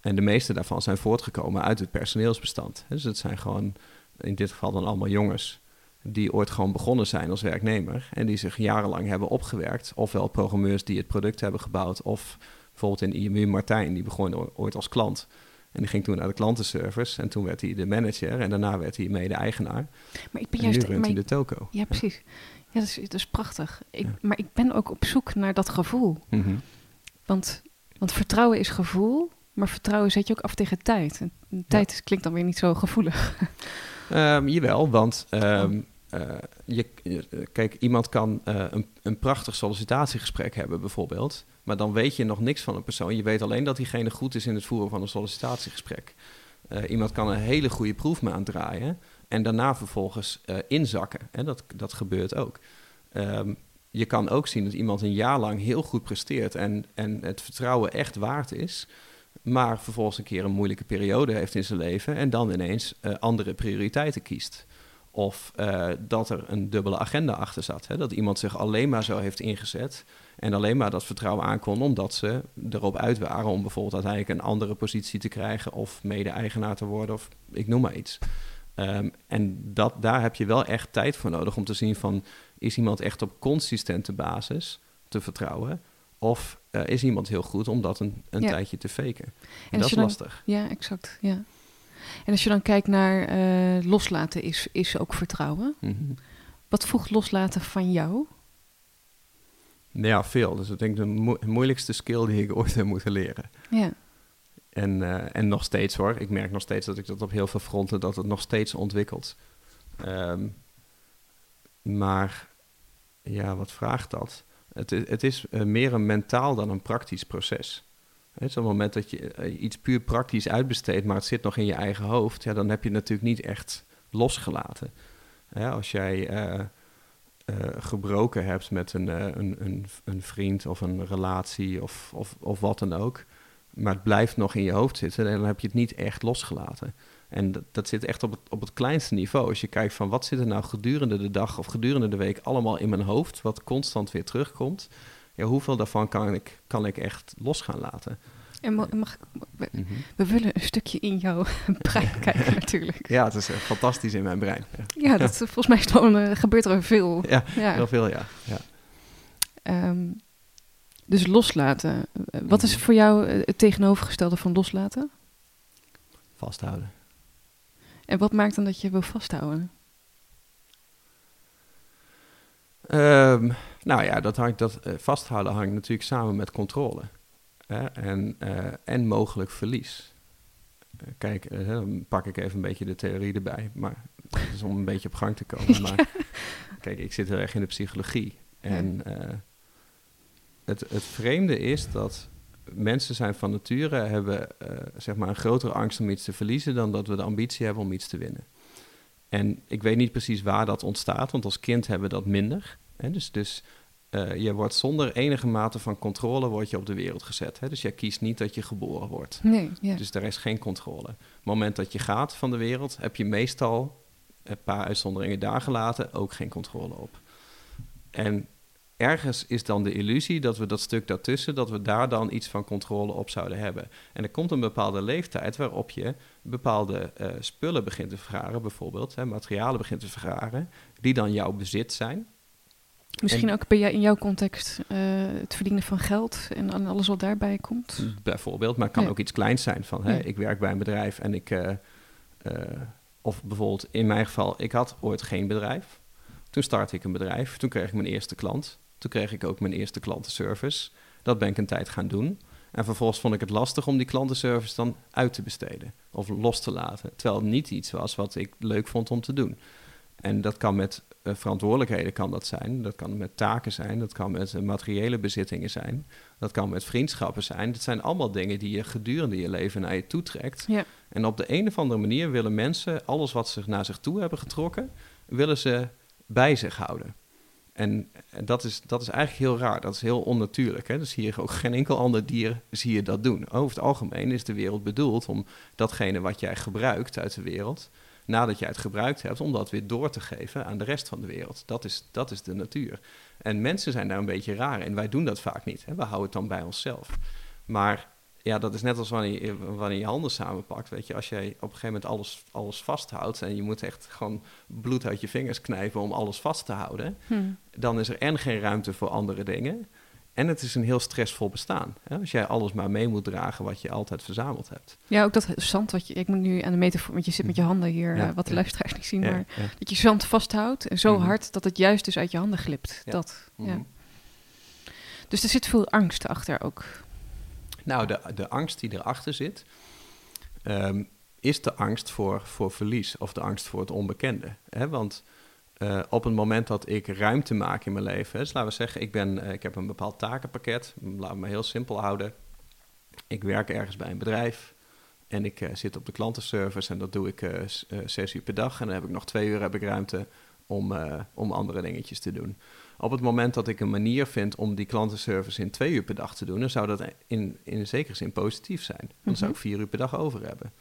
En de meeste daarvan zijn voortgekomen uit het personeelsbestand. Dus het zijn gewoon in dit geval dan allemaal jongens die ooit gewoon begonnen zijn als werknemer en die zich jarenlang hebben opgewerkt. Ofwel programmeurs die het product hebben gebouwd, of bijvoorbeeld in IMU Martijn, die begon ooit als klant. En die ging toen naar de klantenservice en toen werd hij de manager en daarna werd hij mede-eigenaar. Maar ik ben juist... nu runt hij de toko. Ja, precies. Ja, dat is, dat is prachtig. Ik, Maar ik ben ook op zoek naar dat gevoel. Mhm. want, want vertrouwen is gevoel, maar vertrouwen zet je ook af tegen tijd. En tijd klinkt dan weer niet zo gevoelig. Um, jawel, want um, uh, je, kijk, iemand kan uh, een, een prachtig sollicitatiegesprek hebben bijvoorbeeld, maar dan weet je nog niks van een persoon. Je weet alleen dat diegene goed is in het voeren van een sollicitatiegesprek. Uh, iemand kan een hele goede proefmaand draaien en daarna vervolgens inzakken. Hè? Dat, dat gebeurt ook. Um, je kan ook zien dat iemand een jaar lang heel goed presteert en, en het vertrouwen echt waard is maar vervolgens een keer een moeilijke periode heeft in zijn leven en dan ineens uh, andere prioriteiten kiest. Of uh, dat er een dubbele agenda achter zat. Hè? Dat iemand zich alleen maar zo heeft ingezet en alleen maar dat vertrouwen aankon omdat ze erop uit waren om bijvoorbeeld uiteindelijk een andere positie te krijgen of mede-eigenaar te worden of ik noem maar iets. Um, en dat, daar heb je wel echt tijd voor nodig om te zien van is iemand echt op consistente basis te vertrouwen of uh, is iemand heel goed om dat een, een tijdje te faken? En, en dat is lastig. Ja, exact. Ja. En als je dan kijkt naar uh, loslaten, is, is ook vertrouwen. Mm -hmm. Wat voegt loslaten van jou? Ja, veel. Dus ik denk de mo moeilijkste skill die ik ooit heb moeten leren. Ja. En, uh, en nog steeds hoor. Ik merk nog steeds dat ik dat op heel veel fronten, dat het nog steeds ontwikkelt. Um, maar ja, wat vraagt dat? Het, het is uh, meer een mentaal dan een praktisch proces. Het op het moment dat je uh, iets puur praktisch uitbesteedt, maar het zit nog in je eigen hoofd, ja, dan heb je het natuurlijk niet echt losgelaten. Ja, als jij uh, gebroken hebt met een, een, een, een, vriend of een relatie of, of, of wat dan ook, maar het blijft nog in je hoofd zitten, dan heb je het niet echt losgelaten. En dat, dat, zit echt op het, op het kleinste niveau. Als je kijkt van wat zit er nou gedurende de dag of gedurende de week allemaal in mijn hoofd, wat constant weer terugkomt. Ja, hoeveel daarvan kan ik, kan ik echt los gaan laten? En mag ik, we, mhm. we, willen een stukje in jouw brein kijken natuurlijk. Ja, het is uh, fantastisch in mijn brein. Ja, dat, volgens mij dan, uh, gebeurt er veel. Ja, heel veel, ja. ja. Um, dus loslaten. Wat is mhm. voor jou het tegenovergestelde van loslaten? Vasthouden. En wat maakt dan dat je wil vasthouden? Um, nou ja, dat hangt, dat, uh, vasthouden hangt natuurlijk samen met controle. Hè? En, uh, en mogelijk verlies. Uh, kijk, dan pak ik even een beetje de theorie erbij. Maar dat is om een beetje op gang te komen. Maar kijk, ik zit heel erg in de psychologie. En het, het vreemde is dat mensen zijn van nature, hebben uh, zeg maar een grotere angst om iets te verliezen dan dat we de ambitie hebben om iets te winnen. En ik weet niet precies waar dat ontstaat, want als kind hebben we dat minder. Hè? Dus, dus uh, je wordt zonder enige mate van controle wordt je op de wereld gezet. Hè? Dus jij kiest niet dat je geboren wordt. Nee, ja. Dus er is geen controle. Op het moment dat je gaat van de wereld, heb je meestal, een paar uitzonderingen daar gelaten, ook geen controle op. En ergens is dan de illusie dat we dat stuk daartussen, dat we daar dan iets van controle op zouden hebben. En er komt een bepaalde leeftijd waarop je bepaalde uh, spullen begint te vergaren, bijvoorbeeld, hè, materialen begint te vergaren, die dan jouw bezit zijn. Misschien ook ben jij in jouw context uh, het verdienen van geld en alles wat daarbij komt? Bijvoorbeeld, maar het kan ook iets kleins zijn van, hè, ik werk bij een bedrijf en ik, uh, of bijvoorbeeld in mijn geval, ik had ooit geen bedrijf. Toen startte ik een bedrijf, toen kreeg ik mijn eerste klant. Toen kreeg ik ook mijn eerste klantenservice. Dat ben ik een tijd gaan doen. En vervolgens vond ik het lastig om die klantenservice dan uit te besteden of los te laten. Terwijl het niet iets was wat ik leuk vond om te doen. En dat kan met uh, verantwoordelijkheden kan dat zijn. Dat kan met taken zijn. Dat kan met uh, materiële bezittingen zijn. Dat kan met vriendschappen zijn. Dat zijn allemaal dingen die je gedurende je leven naar je toe trekt. Ja. En op de een of andere manier willen mensen alles wat ze naar zich toe hebben getrokken, willen ze bij zich houden. En dat is, dat is eigenlijk heel raar. Dat is heel onnatuurlijk. Hè? Dus hier ook geen enkel ander dier zie je dat doen. Over het algemeen is de wereld bedoeld om datgene wat jij gebruikt uit de wereld nadat jij het gebruikt hebt, om dat weer door te geven aan de rest van de wereld. Dat is, dat is de natuur. En mensen zijn daar een beetje raar in. Wij doen dat vaak niet. Hè? We houden het dan bij onszelf. Maar ja, dat is net als wanneer je, wanneer je handen samenpakt. Weet je, als jij op een gegeven moment alles, alles vasthoudt en je moet echt gewoon bloed uit je vingers knijpen om alles vast te houden, hmm. dan is er en geen ruimte voor andere dingen. En het is een heel stressvol bestaan. Hè? Als jij alles maar mee moet dragen wat je altijd verzameld hebt. Ja, ook dat zand wat je... Ik moet nu aan de metafoor... Want je zit met je handen hier, eh, wat de luisteraars niet zien. maar dat je zand vasthoudt en zo mhm. hard dat het juist dus uit je handen glipt. Dat, ja. Mhm. Dus er zit veel angst achter ook. Nou, de, de angst die erachter zit... Ehm, is de angst voor, voor verlies of de angst voor het onbekende. Hè? Want uh, op het moment dat ik ruimte maak in mijn leven, dus laten we zeggen, ik, ben, uh, ik heb een bepaald takenpakket, we me heel simpel houden. Ik werk ergens bij een bedrijf en ik uh, zit op de klantenservice en dat doe ik zes uur per dag. En dan heb ik nog twee uur heb ik ruimte om, om andere dingetjes te doen. Op het moment dat ik een manier vind om die klantenservice in twee uur per dag te doen, dan zou dat in, in zekere zin positief zijn. Dan zou ik mhm. vier uur per dag over hebben.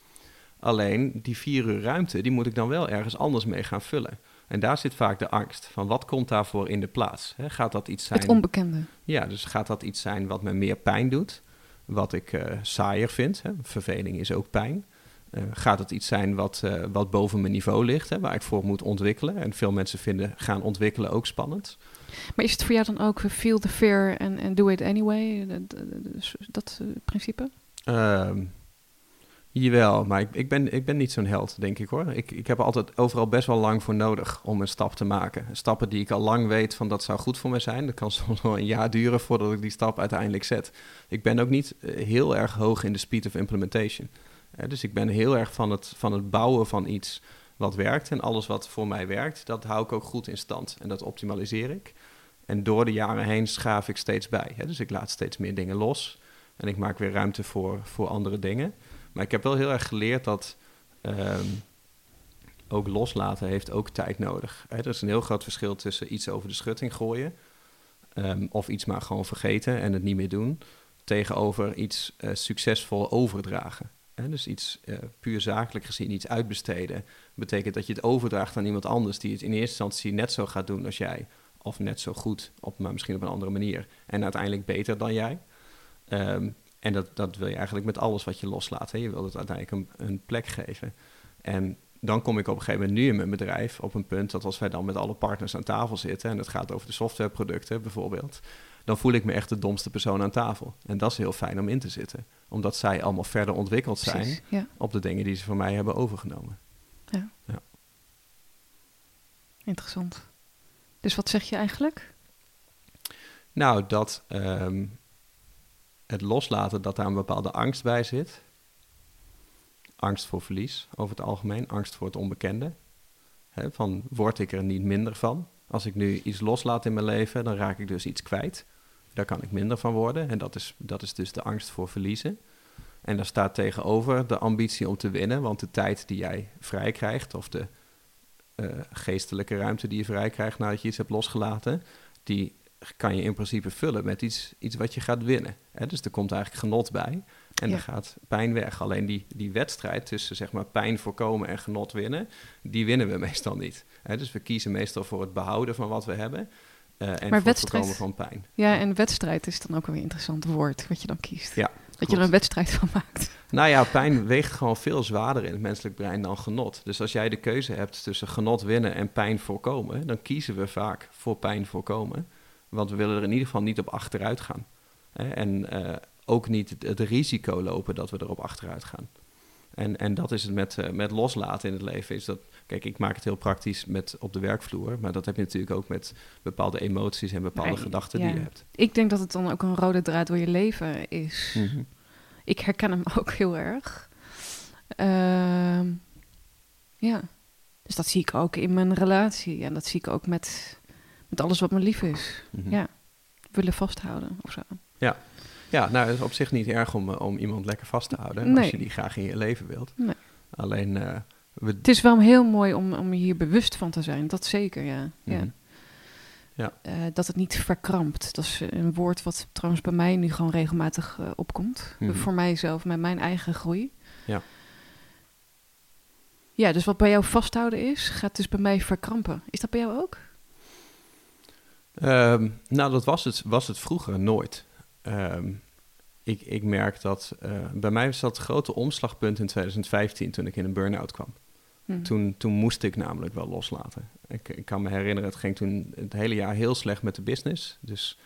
Alleen die vier uur ruimte, die moet ik dan wel ergens anders mee gaan vullen. En daar zit vaak de angst van wat komt daarvoor in de plaats? gaat dat iets zijn? Het onbekende. Ja, dus gaat dat iets zijn wat me meer pijn doet, wat ik uh, saaier vind? Hè? Verveling is ook pijn. Uh, gaat het iets zijn wat, uh, wat boven mijn niveau ligt, hè, waar ik voor moet ontwikkelen? En veel mensen vinden gaan ontwikkelen ook spannend. Maar is het voor jou dan ook feel the fear and, do it anyway? Dat, dat principe? Ehm, Jawel, maar ik, ik, ben, ik ben niet zo'n held, denk ik hoor. Ik, ik heb altijd overal best wel lang voor nodig om een stap te maken. Stappen die ik al lang weet van dat zou goed voor me zijn. Dat kan soms wel een jaar duren voordat ik die stap uiteindelijk zet. Ik ben ook niet eh, heel erg hoog in de speed of implementation. dus ik ben heel erg van het, van het bouwen van iets wat werkt. En alles wat voor mij werkt, dat hou ik ook goed in stand. En dat optimaliseer ik. En door de jaren heen schaaf ik steeds bij. Dus ik laat steeds meer dingen los. En ik maak weer ruimte voor, voor andere dingen. Maar ik heb wel heel erg geleerd dat ehm, ook loslaten heeft ook tijd nodig. Hè? Er is een heel groot verschil tussen iets over de schutting gooien... Um, of iets maar gewoon vergeten en het niet meer doen... tegenover iets uh, succesvol overdragen. Hè? Dus iets uh, puur zakelijk gezien, iets uitbesteden... betekent dat je het overdraagt aan iemand anders... die het in eerste instantie net zo gaat doen als jij... of net zo goed, op, maar misschien op een andere manier... en uiteindelijk beter dan jij... Um, en dat, dat wil je eigenlijk met alles wat je loslaat. Hè. Je wilt het uiteindelijk een, een, plek geven. En dan kom ik op een gegeven moment nu in mijn bedrijf op een punt dat als wij dan met alle partners aan tafel zitten en het gaat over de softwareproducten bijvoorbeeld, dan voel ik me echt de domste persoon aan tafel. En dat is heel fijn om in te zitten, omdat zij allemaal verder ontwikkeld zijn op de dingen die ze van mij hebben overgenomen. Ja. ja. Interessant. Dus wat zeg je eigenlijk? Nou, dat ehm, het loslaten dat daar een bepaalde angst bij zit. Angst voor verlies over het algemeen, angst voor het onbekende. van word ik er niet minder van? Als ik nu iets loslaat in mijn leven, dan raak ik dus iets kwijt. Daar kan ik minder van worden. En dat is, dat is dus de angst voor verliezen. En daar staat tegenover de ambitie om te winnen. Want de tijd die jij vrij krijgt, of de uh, geestelijke ruimte die je vrij krijgt nadat je iets hebt losgelaten, die kan je in principe vullen met iets, iets wat je gaat winnen. Hè? Dus er komt eigenlijk genot bij en ja. er gaat pijn weg. Alleen die, die wedstrijd tussen zeg maar, pijn voorkomen en genot winnen, die winnen we meestal niet. Hè? Dus we kiezen meestal voor het behouden van wat we hebben. Uh, en maar voor het voorkomen van pijn. Ja, en wedstrijd is dan ook een interessant woord wat je dan kiest. Ja, dat je er een wedstrijd van maakt. Nou ja, pijn weegt gewoon veel zwaarder in het menselijk brein dan genot. Dus als jij de keuze hebt tussen genot winnen en pijn voorkomen, dan kiezen we vaak voor pijn voorkomen. Want we willen er in ieder geval niet op achteruit gaan. En uh, ook niet het, risico lopen dat we erop achteruit gaan. En, en dat is het met, uh, met loslaten in het leven. Is dat, kijk, ik maak het heel praktisch met op de werkvloer. Maar dat heb je natuurlijk ook met bepaalde emoties en bepaalde gedachten die je hebt. Ik denk dat het dan ook een rode draad door je leven is. Mm -hmm. Ik herken hem ook heel erg. Uh, ja. Dus dat zie ik ook in mijn relatie. En dat zie ik ook met met alles wat me lief is. Mhm. Ja, willen vasthouden of zo. Ja, ja nou, het is op zich niet erg om, eh, om iemand lekker vast te houden als je die graag in je leven wilt. Nee. Alleen... Uh, we... Het is wel heel mooi om, om hier bewust van te zijn, dat zeker, ja. ja. Mhm. ja. Uh, dat het niet verkrampt. Dat is een woord wat trouwens bij mij nu gewoon regelmatig uh, opkomt. Mm -hmm. Voor mijzelf, met mijn eigen groei. Ja. Ja, dus wat bij jou vasthouden is, gaat dus bij mij verkrampen. Is dat bij jou ook? Ehm, nou, dat was het, was het vroeger nooit. Ehm, ik, ik merk dat uh, bij mij was dat het grote omslagpunt in 2015 toen ik in een burn-out kwam. Hmm. Toen, toen moest ik namelijk wel loslaten. Ik, ik kan me herinneren, het ging toen het hele jaar heel slecht met de business. Dus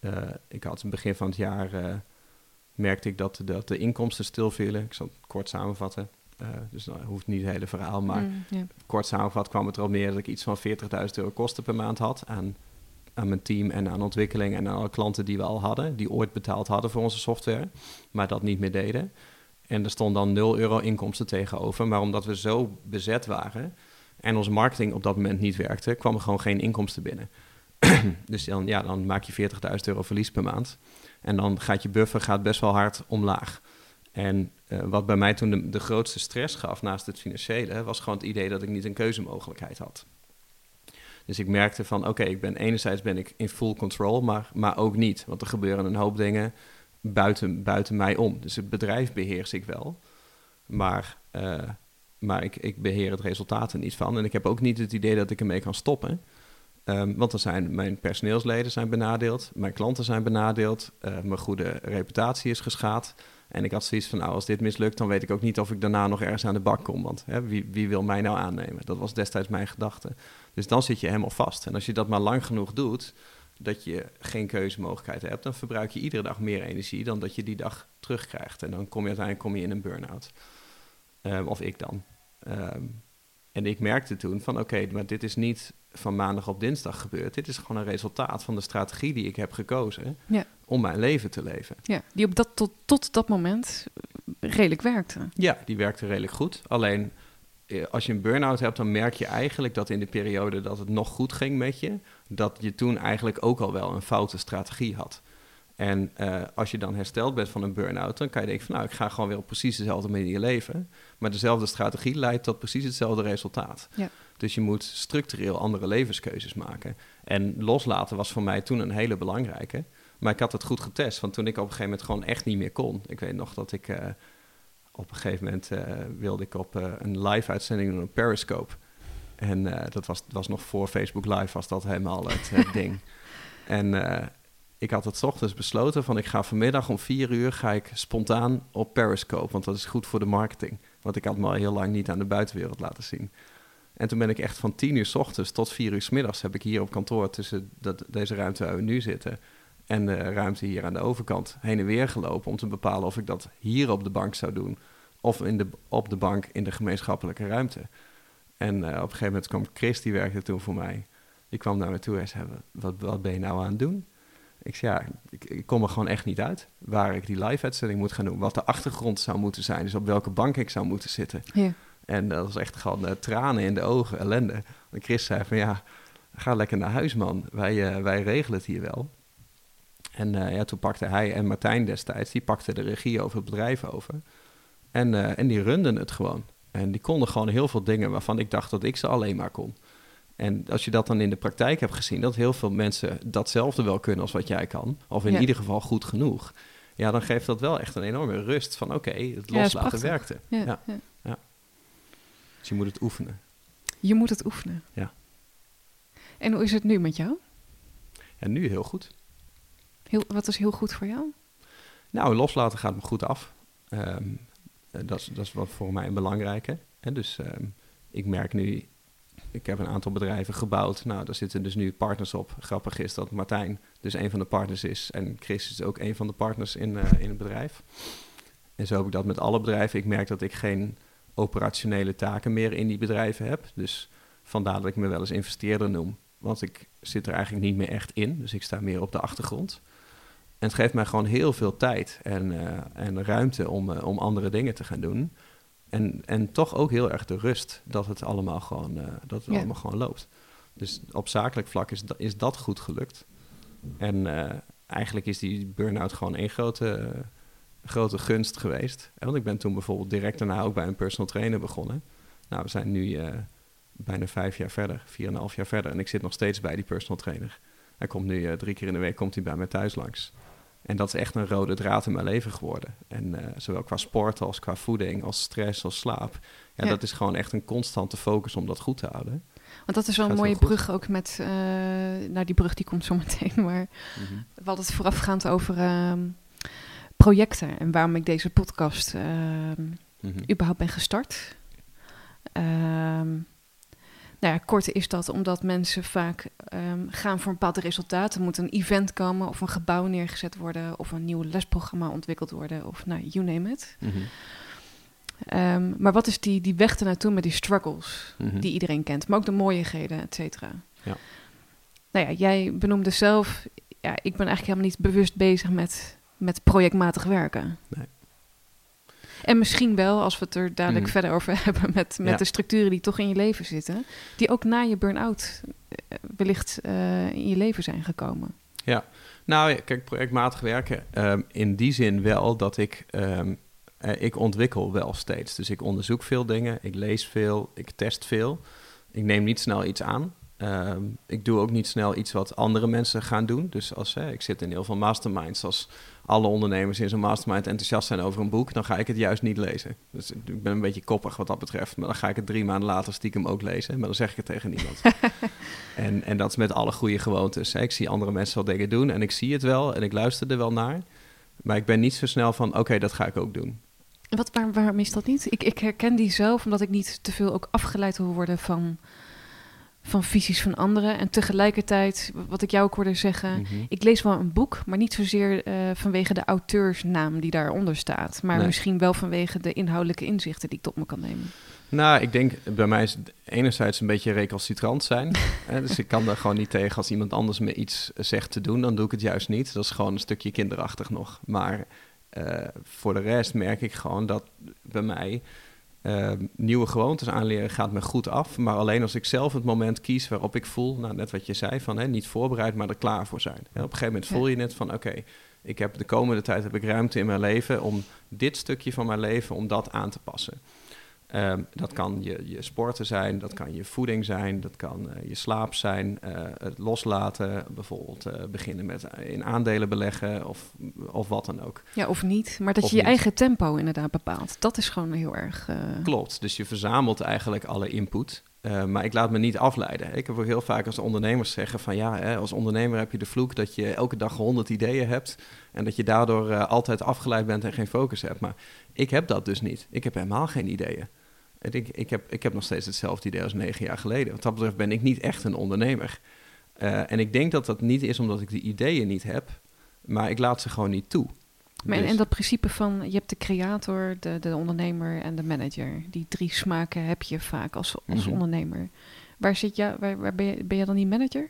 uh, ik had in het begin van het jaar, uh, merkte ik dat, dat de inkomsten stilvielen. Ik zal het kort samenvatten. Uh, dus dat hoeft niet het hele verhaal, maar mm, kort samenvat kwam het erop neer dat ik iets van 40.000 euro kosten per maand had aan, aan mijn team en aan ontwikkeling en aan alle klanten die we al hadden, die ooit betaald hadden voor onze software, maar dat niet meer deden. En er stond dan 0 euro inkomsten tegenover, maar omdat we zo bezet waren en onze marketing op dat moment niet werkte, kwam er gewoon geen inkomsten binnen. dus dan, ja, dan maak je 40.000 euro verlies per maand. En dan gaat je buffer gaat best wel hard omlaag. En uh, wat bij mij toen de, grootste stress gaf naast het financiële, was gewoon het idee dat ik niet een keuzemogelijkheid had. Dus ik merkte van, oké, ik ben enerzijds ben ik in full control, maar, maar ook niet. Want er gebeuren een hoop dingen buiten, buiten mij om. Dus het bedrijf beheers ik wel, maar, uh, maar ik, ik beheer het resultaat er niet van. En ik heb ook niet het idee dat ik ermee kan stoppen. Um, want dan zijn mijn personeelsleden zijn benadeeld, mijn klanten zijn benadeeld, uh, mijn goede reputatie is geschaad. En ik had zoiets van, nou, als dit mislukt, dan weet ik ook niet of ik daarna nog ergens aan de bak kom. Want hè, wie, wie wil mij nou aannemen? Dat was destijds mijn gedachte. Dus dan zit je helemaal vast. En als je dat maar lang genoeg doet, dat je geen keuzemogelijkheid hebt, dan verbruik je iedere dag meer energie dan dat je die dag terugkrijgt. En dan kom je uiteindelijk kom je in een burn-out. Um, of ik dan. Um, en ik merkte toen van, oké, maar dit is niet van maandag op dinsdag gebeurd. Dit is gewoon een resultaat van de strategie die ik heb gekozen ja. om mijn leven te leven. Ja, die op dat, tot, tot dat moment redelijk werkte. Ja, die werkte redelijk goed. Alleen als je een burn-out hebt, dan merk je eigenlijk dat in de periode dat het nog goed ging met je, dat je toen eigenlijk ook al wel een foute strategie had. En uh, als je dan hersteld bent van een burn-out, dan kan je denken van nou, ik ga gewoon weer op precies dezelfde manier leven. Maar dezelfde strategie leidt tot precies hetzelfde resultaat. Ja. Dus je moet structureel andere levenskeuzes maken. En loslaten was voor mij toen een hele belangrijke. Maar ik had het goed getest, want toen ik op een gegeven moment gewoon echt niet meer kon. Ik weet nog dat ik uh, op een gegeven moment uh, wilde ik op uh, een live uitzending doen op Periscope. En dat was, was nog voor Facebook Live, was dat helemaal het, het ding. En ik had het ochtends besloten van ik ga vanmiddag om vier uur ga ik spontaan op Periscope, want dat is goed voor de marketing. Want ik had me al heel lang niet aan de buitenwereld laten zien. En toen ben ik echt van tien uur s ochtends tot vier uur s middags heb ik hier op kantoor tussen dat, deze ruimte waar we nu zitten en de ruimte hier aan de overkant heen en weer gelopen om te bepalen of ik dat hier op de bank zou doen of in de, op de bank in de gemeenschappelijke ruimte. En uh, op een gegeven moment kwam Chris, die werkte toen voor mij. Die kwam naar me toe en zei, wat, wat ben je nou aan het doen? Ik zei, ja, ik, ik, kom er gewoon echt niet uit waar ik die live-uitzending moet gaan doen. Wat de achtergrond zou moeten zijn, dus op welke bank ik zou moeten zitten. Ja. En dat was echt gewoon uh, tranen in de ogen, ellende. En Chris zei van, ja, ga lekker naar huis, man. Wij, uh, wij regelen het hier wel. En uh, ja, toen pakte hij en Martijn destijds, die pakte de regie over het bedrijf over. En, en die runden het gewoon. En die konden gewoon heel veel dingen waarvan ik dacht dat ik ze alleen maar kon. En als je dat dan in de praktijk hebt gezien, dat heel veel mensen datzelfde wel kunnen als wat jij kan, of in ieder geval goed genoeg, ja, dan geeft dat wel echt een enorme rust van oké, het loslaten ja, werkte. Ja, ja, Dus je moet het oefenen. Je moet het oefenen. Ja. En hoe is het nu met jou? Ja, nu heel goed. Wat is heel goed voor jou? Nou, loslaten gaat me goed af. Um, dat, is, dat is wat voor mij een belangrijke. Dus um, ik merk nu ik heb een aantal bedrijven gebouwd. Nou, daar zitten dus nu partners op. Grappig is dat Martijn dus een van de partners is. En Chris is ook een van de partners in, uh, in het bedrijf. En zo heb ik dat met alle bedrijven. Ik merk dat ik geen operationele taken meer in die bedrijven heb. Dus vandaar dat ik me wel eens investeerder noem. Want ik zit er eigenlijk niet meer echt in. Dus ik sta meer op de achtergrond. En het geeft mij gewoon heel veel tijd en, uh, en ruimte om, uh, om andere dingen te gaan doen. En, en toch ook heel erg de rust dat het allemaal gewoon, uh, dat het allemaal gewoon loopt. Dus op zakelijk vlak is, is dat goed gelukt. En eigenlijk is die burn-out gewoon één grote, grote gunst geweest. Want ik ben toen bijvoorbeeld direct daarna ook bij een personal trainer begonnen. Nou, we zijn nu bijna vijf jaar verder, vier en een half jaar verder. En ik zit nog steeds bij die personal trainer. Hij komt nu drie keer in de week komt hij bij mij thuis langs. En dat is echt een rode draad in mijn leven geworden. En uh, zowel qua sport als qua voeding, als stress, als slaap. Ja, dat is gewoon echt een constante focus om dat goed te houden. Want dat is wel een mooie brug ook met, uh, nou die brug die komt zo meteen, maar mm -hmm. we hadden het voorafgaand over uh, projecten en waarom ik deze podcast mm -hmm. überhaupt ben gestart. Ehm, nou ja, kort is dat omdat mensen vaak um, gaan voor een bepaald resultaat. Er moet een event komen of een gebouw neergezet worden of een nieuw lesprogramma ontwikkeld worden of nou, you name it. Mm -hmm. um, maar wat is die, die weg ernaartoe met die struggles mm -hmm. die iedereen kent, maar ook de mooiigheden, et cetera. Ja. Nou ja, jij benoemde zelf, ja, ik ben eigenlijk helemaal niet bewust bezig met, met projectmatig werken. Nee. En misschien wel, als we het er dadelijk mm. verder over hebben, met, met ja. de structuren die toch in je leven zitten, die ook na je burn-out uh, wellicht uh, in je leven zijn gekomen. Ja, nou kijk, projectmatig werken, um, in die zin wel dat ik, um, uh, ik ontwikkel wel steeds. Dus ik onderzoek veel dingen, ik lees veel, ik test veel. Ik neem niet snel iets aan. Um, ik doe ook niet snel iets wat andere mensen gaan doen. Dus als hè, ik zit in heel veel masterminds, als alle ondernemers in zo'n mastermind enthousiast zijn over een boek, dan ga ik het juist niet lezen. Dus ik ben een beetje koppig wat dat betreft. Maar dan ga ik het drie maanden later stiekem ook lezen. Maar dan zeg ik het tegen niemand. en, en dat is met alle goede gewoontes. Hè. Ik zie andere mensen wel dingen doen en ik zie het wel en ik luister er wel naar. Maar ik ben niet zo snel van, oké, dat ga ik ook doen. Wat, waar, waarom is dat niet? Ik, ik herken die zelf, omdat ik niet te veel ook afgeleid wil worden van van visies van anderen. En tegelijkertijd, wat ik jou ook hoorde zeggen, mm -hmm. ik lees wel een boek, maar niet zozeer uh, vanwege de auteursnaam die daaronder staat. Maar nee. misschien wel vanwege de inhoudelijke inzichten die ik tot me kan nemen. Nou, ik denk bij mij is het enerzijds een beetje recalcitrant zijn. hè, dus ik kan er gewoon niet tegen als iemand anders me iets zegt te doen, dan doe ik het juist niet. Dat is gewoon een stukje kinderachtig nog. Maar uh, voor de rest merk ik gewoon dat bij mij uh, nieuwe gewoontes aanleren gaat me goed af. Maar alleen als ik zelf het moment kies waarop ik voel, nou, net wat je zei, van hè, niet voorbereid, maar er klaar voor zijn. En op een gegeven moment voel je net van oké, okay, ik heb de komende tijd heb ik ruimte in mijn leven om dit stukje van mijn leven, om dat aan te passen. Um, dat kan je, je sporten zijn, dat kan je voeding zijn, dat kan uh, je slaap zijn, uh, het loslaten, bijvoorbeeld uh, beginnen met in aandelen beleggen of, of wat dan ook. Ja, of niet, maar dat of je je niet. eigen tempo inderdaad bepaalt. Dat is gewoon heel erg... Klopt, dus je verzamelt eigenlijk alle input, maar ik laat me niet afleiden. Ik heb ook heel vaak als ondernemers zeggen van ja, hè, als ondernemer heb je de vloek dat je elke dag honderd ideeën hebt en dat je daardoor altijd afgeleid bent en geen focus hebt. Maar ik heb dat dus niet. Ik heb helemaal geen ideeën. Ik, ik, heb, ik heb nog steeds hetzelfde idee als negen jaar geleden. Wat dat betreft ben ik niet echt een ondernemer. Uh, en ik denk dat dat niet is omdat ik de ideeën niet heb, maar ik laat ze gewoon niet toe. Maar dus. en dat principe van je hebt de creator, de, de ondernemer en de manager. Die drie smaken heb je vaak als, als mm -hmm. ondernemer. Waar zit je, waar, waar ben, je, ben je dan niet manager?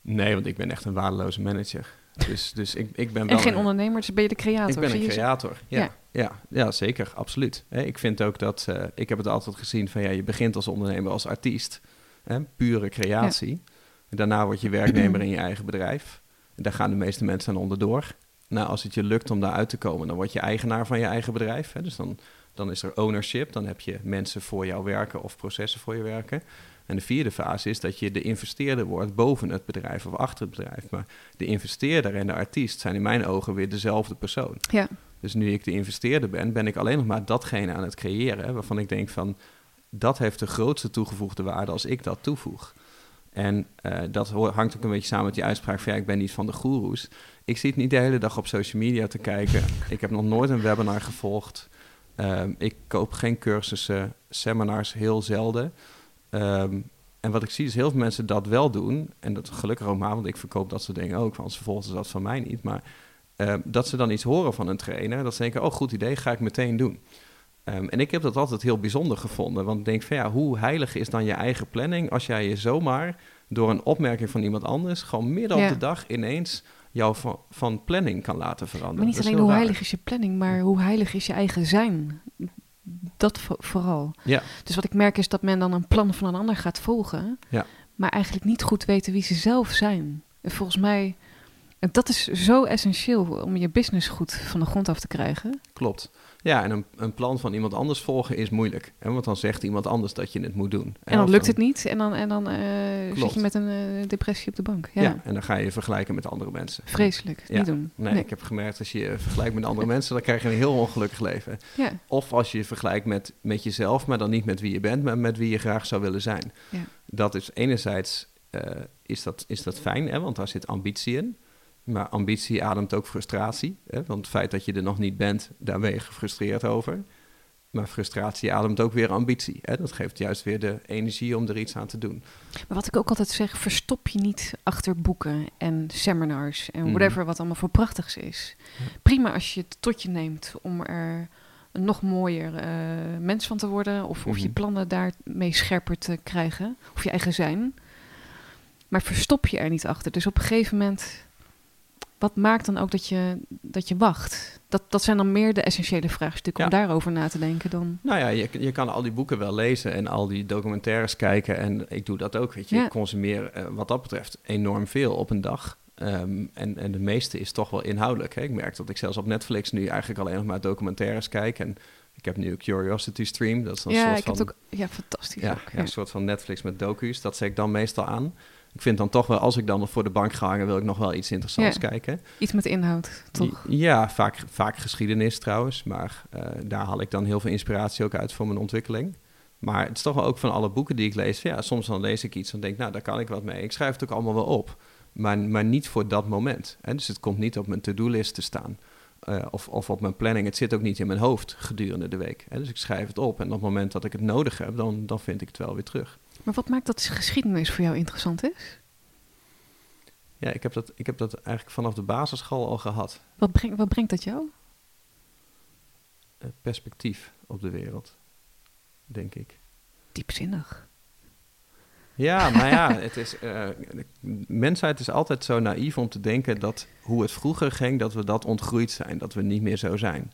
Nee, want ik ben echt een waardeloze manager. Dus, dus ik, ik ben wel... En geen een, ondernemer, dus ben je de creator? Ik ben een creator, ja. ja. Ja, ja, zeker, absoluut. ik vind ook dat, uh, ik heb het altijd gezien van ja, je begint als ondernemer, als artiest, hè, pure creatie. Ja. Daarna word je werknemer in je eigen bedrijf. En daar gaan de meeste mensen aan onderdoor. Nou, als het je lukt om daar uit te komen, dan word je eigenaar van je eigen bedrijf. Hè. Dus dan, dan is er ownership, dan heb je mensen voor jou werken of processen voor je werken. En de vierde fase is dat je de investeerder wordt boven het bedrijf of achter het bedrijf. Maar de investeerder en de artiest zijn in mijn ogen weer dezelfde persoon. Ja. Dus nu ik de investeerder ben, ben ik alleen nog maar datgene aan het creëren waarvan ik denk van dat heeft de grootste toegevoegde waarde als ik dat toevoeg. En uh, dat hangt ook een beetje samen met die uitspraak van ja, ik ben niet van de goeroes. Ik zit niet de hele dag op social media te kijken. ik heb nog nooit een webinar gevolgd. Um, ik koop geen cursussen, seminars heel zelden. Um, en wat ik zie is heel veel mensen dat wel doen. En dat gelukkig ook maar, want ik verkoop dat soort dingen ook. Want ze volgen dat van mij niet. Maar uh, dat ze dan iets horen van een trainer. Dat ze denken, oh goed idee, ga ik meteen doen. Um, en ik heb dat altijd heel bijzonder gevonden. Want ik denk van ja, hoe heilig is dan je eigen planning... als jij je zomaar door een opmerking van iemand anders... gewoon midden ja. op de dag ineens jou van, van, planning kan laten veranderen. Maar niet alleen hoe raar. heilig is je planning, maar hoe heilig is je eigen zijn dat vooral. Ja. Dus wat ik merk is dat men dan een plan van een ander gaat volgen, ja. maar eigenlijk niet goed weten wie ze zelf zijn. En volgens mij, en dat is zo essentieel om je business goed van de grond af te krijgen. Klopt. Ja, en een, een, plan van iemand anders volgen is moeilijk. Hè? Want dan zegt iemand anders dat je het moet doen. En dan lukt het niet en dan, en dan uh, zit je met een uh, depressie op de bank. Ja. ja. en dan ga je vergelijken met andere mensen. Vreselijk, ja. niet doen. Nee, ik heb gemerkt, als je je vergelijkt met andere mensen, dan krijg je een heel ongelukkig leven. Ja. Of als je je vergelijkt met, met jezelf, maar dan niet met wie je bent, maar met wie je graag zou willen zijn. Ja. Dat is enerzijds uh, is, dat, is dat fijn, hè? want daar zit ambitie in. Maar ambitie ademt ook frustratie. Hè? Want het feit dat je er nog niet bent, daar ben je gefrustreerd over. Maar frustratie ademt ook weer ambitie. Hè? Dat geeft juist weer de energie om er iets aan te doen. Maar wat ik ook altijd zeg, verstop je niet achter boeken en seminars en mhm. whatever wat allemaal voor prachtigs is. Prima als je het tot je neemt om er een nog mooier uh, mens van te worden. Of, of je mhm. plannen daarmee scherper te krijgen. Of je eigen zijn. Maar verstop je er niet achter. Dus op een gegeven moment wat maakt dan ook dat je, dat je wacht? Dat, dat zijn dan meer de essentiële vraagstukken om daarover na te denken dan. Nou ja, je, je kan al die boeken wel lezen en al die documentaires kijken. En ik doe dat ook, weet je. Ik consumeer uh, wat dat betreft enorm veel op een dag. Um, en, en de meeste is toch wel inhoudelijk. Hè? Ik merk dat ik zelfs op Netflix nu eigenlijk alleen nog maar documentaires kijk. En ik heb nu Curiosity Stream. Dat is een ja, soort ik van, heb ook, ja, fantastisch. Ja, ook, ja. een soort van Netflix met docu's. Dat zet ik dan meestal aan ik vind dan toch wel, als ik dan voor de bank ga hangen, wil ik nog wel iets interessants kijken. Iets met inhoud, toch? Ja, vaak, vaak geschiedenis trouwens. Maar uh, daar haal ik dan heel veel inspiratie ook uit voor mijn ontwikkeling. Maar het is toch wel ook van alle boeken die ik lees. Ja, soms dan lees ik iets en denk, nou, daar kan ik wat mee. Ik schrijf het ook allemaal wel op. Maar, maar niet voor dat moment. Hè? Dus het komt niet op mijn to-do-list te staan. Uh, of, of op mijn planning. Het zit ook niet in mijn hoofd gedurende de week. Hè? Dus ik schrijf het op. En op het moment dat ik het nodig heb, dan, dan vind ik het wel weer terug. Maar wat maakt dat geschiedenis voor jou interessant is? Ja, ik heb dat, ik heb dat eigenlijk vanaf de basisschool al gehad. Wat, brengt wat brengt dat jou? perspectief op de wereld, denk ik. Diepzinnig. Ja, maar ja, het is, uh, mensheid is altijd zo naïef om te denken dat hoe het vroeger ging, dat we dat ontgroeid zijn, dat we niet meer zo zijn.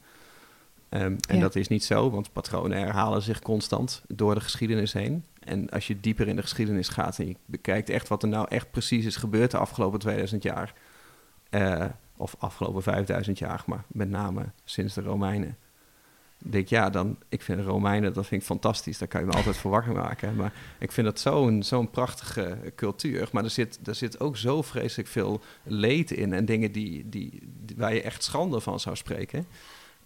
Um, en dat is niet zo, want patronen herhalen zich constant door de geschiedenis heen. En als je dieper in de geschiedenis gaat en je bekijkt echt wat er nou echt precies is gebeurd de afgelopen 2000 jaar, uh, of afgelopen 5000 jaar, maar met name sinds de Romeinen. Denk ja, dan, ik vind Romeinen, dat vind ik fantastisch. Daar kan je me altijd voor wakker maken. Maar ik vind dat zo'n zo'n prachtige cultuur. Maar er zit, er zit ook zo vreselijk veel leed in en dingen die, die, waar je echt schande van zou spreken.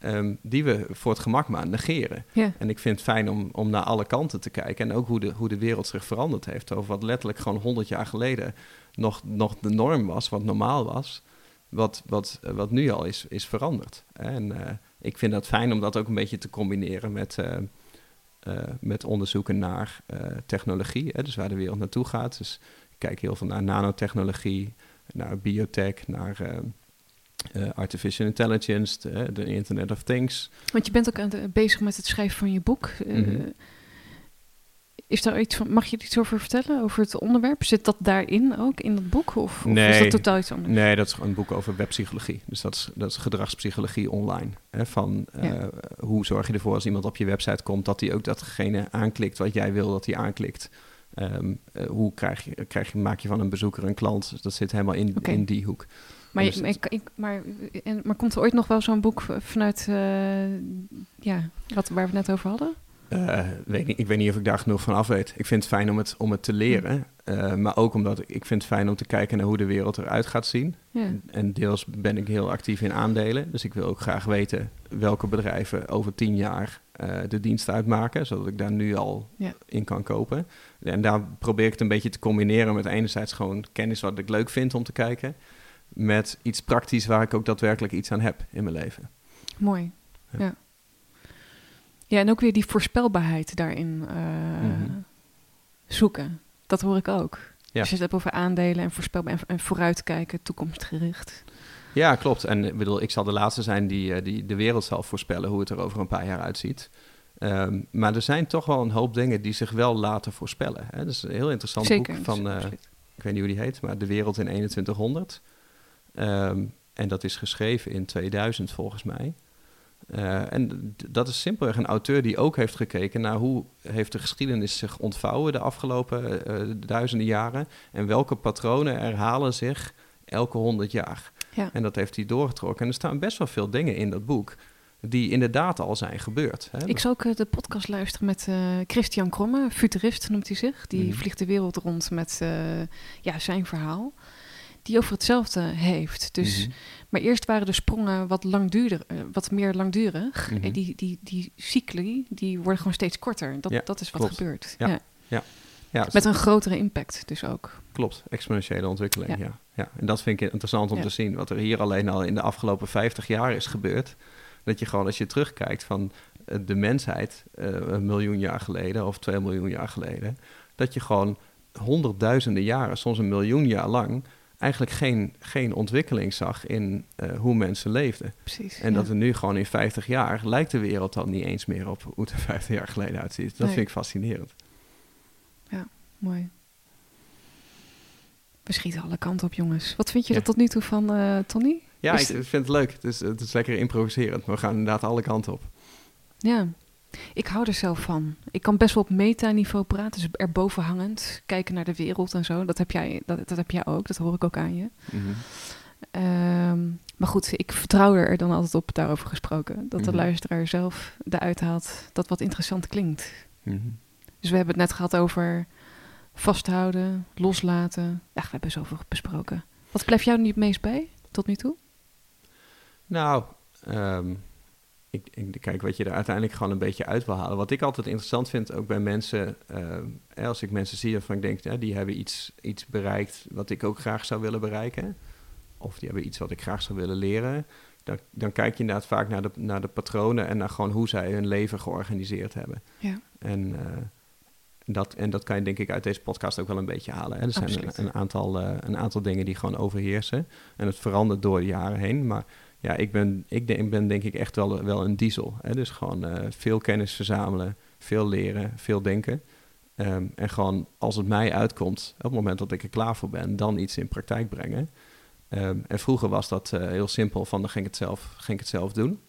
Ehm, die we voor het gemak maar negeren. En ik vind het fijn om, om naar alle kanten te kijken. En ook hoe de, hoe de wereld zich veranderd heeft. Over wat letterlijk gewoon honderd jaar geleden nog, nog de norm was, wat normaal was. Wat, wat, wat nu al is, is veranderd. En uh, ik vind het fijn om dat ook een beetje te combineren met, uh, uh, met onderzoeken naar technologie. Hè, dus waar de wereld naartoe gaat. Dus ik kijk heel veel naar nanotechnologie, naar biotech, naar uh, artificial intelligence, de, de, Internet of Things. Want je bent ook aan de, bezig met het schrijven van je boek. Uh, Is daar iets van, mag je er iets over vertellen, over het onderwerp? Zit dat daarin ook, in dat boek? Of, nee, of is dat totaal iets anders? Nee, dat is een boek over webpsychologie. Dus dat is, dat is gedragspsychologie online. Hè, van ja. hoe zorg je ervoor als iemand op je website komt... dat hij ook datgene aanklikt wat jij wil dat hij aanklikt. Um, hoe krijg je, krijg je, maak je van een bezoeker een klant? Dus dat zit helemaal in, okay. in die hoek. Maar, je, ik, ik, maar, en, maar komt er ooit nog wel zo'n boek vanuit, uh, ja, wat, waar we het net over hadden? Uh, weet niet, ik weet niet of ik daar genoeg van af weet. Ik vind het fijn om het, om het te leren. Uh, maar ook omdat ik, ik vind het fijn om te kijken naar hoe de wereld eruit gaat zien. Ja. En deels ben ik heel actief in aandelen. Dus ik wil ook graag weten welke bedrijven over tien jaar uh, de dienst uitmaken. Zodat ik daar nu al ja. in kan kopen. En daar probeer ik het een beetje te combineren met enerzijds gewoon kennis wat ik leuk vind om te kijken met iets praktisch waar ik ook daadwerkelijk iets aan heb in mijn leven. Mooi, ja. Ja, en ook weer die voorspelbaarheid daarin uh, mm-hmm. zoeken. Dat hoor ik ook. Ja. Als je het hebt over aandelen en voorspelbaar en, en vooruitkijken, toekomstgericht. Ja, klopt. En ik bedoel, ik zal de laatste zijn die, eh, die de wereld zal voorspellen hoe het er over een paar jaar uitziet. Um, maar er zijn toch wel een hoop dingen die zich wel laten voorspellen. Hè? Dat is een heel interessant Zeker, boek van, uh, ik weet niet hoe die heet, maar De Wereld in 2100. Um, en dat is geschreven in 2000 volgens mij. Uh, en dat is simpelweg een auteur die ook heeft gekeken naar hoe heeft de geschiedenis zich ontvouwen de afgelopen uh, duizenden jaren en welke patronen herhalen zich elke honderd jaar. Ja. En dat heeft hij doorgetrokken. En er staan best wel veel dingen in dat boek. die inderdaad al zijn gebeurd. Hè? Ik zou ook de podcast luisteren met Christian Kromme, futurist noemt hij zich. Die mhm. vliegt de wereld rond met ja, zijn verhaal die over hetzelfde heeft. Dus, mhm. Maar eerst waren de sprongen wat, langdurig, uh, wat meer langdurig. En mhm. die, die, die cycli die worden gewoon steeds korter. Dat, dat is wat gebeurt. Ja. ja. ja. ja. Met een grotere impact dus ook. Klopt, exponentiële ontwikkeling, ja. ja. En dat vind ik interessant om te zien. Wat er hier alleen al in de afgelopen 50 jaar is gebeurd. Dat je gewoon als je terugkijkt van eh, de mensheid uh, een miljoen jaar geleden of twee miljoen jaar geleden. Dat je gewoon honderdduizenden jaren, soms een miljoen jaar lang eigenlijk geen, geen ontwikkeling zag in uh, hoe mensen leefden. Precies, en dat we nu gewoon in 50 jaar lijkt de wereld dan niet eens meer op hoe het er 50 jaar geleden uitziet. Dat vind ik fascinerend. Ja, mooi. We schieten alle kanten op, jongens. Wat vind je er tot nu toe van, uh, Tony? Ja, ik vind het leuk. Het is, het is lekker improviserend. We gaan inderdaad alle kanten op. Ja, ik hou er zelf van. Ik kan best wel op metaniveau praten, dus erboven hangend, kijken naar de wereld en zo. Dat heb jij, dat, dat heb jij ook, dat hoor ik ook aan je. Mhm. Ehm, maar goed, ik vertrouw er dan altijd op, daarover gesproken, dat de mhm. luisteraar zelf eruit haalt dat wat interessant klinkt. Mhm. Dus we hebben het net gehad over vasthouden, loslaten. Ja, we hebben zoveel besproken. Wat blijft jou nu het meest bij tot nu toe? Nou, um, ik, ik, kijk wat je er uiteindelijk gewoon een beetje uit wil halen. Wat ik altijd interessant vind, ook bij mensen, uh, als ik mensen zie waarvan ik denk, ja, die hebben iets, iets bereikt wat ik ook graag zou willen bereiken, of die hebben iets wat ik graag zou willen leren, dan, dan kijk je inderdaad vaak naar de, naar de patronen en naar gewoon hoe zij hun leven georganiseerd hebben. Ja. En, uh, dat, en dat kan je denk ik uit deze podcast ook wel een beetje halen. Hè? Er zijn een, een, aantal, uh, een aantal dingen die gewoon overheersen. En het verandert door de jaren heen. Maar ja, ik ben, ik denk, ben denk ik echt wel, wel een diesel. Hè? Dus gewoon uh, veel kennis verzamelen, veel leren, veel denken. Um, en gewoon als het mij uitkomt, op het moment dat ik er klaar voor ben, dan iets in praktijk brengen. Um, en vroeger was dat uh, heel simpel, van dan ging ik het zelf, ging ik het zelf doen.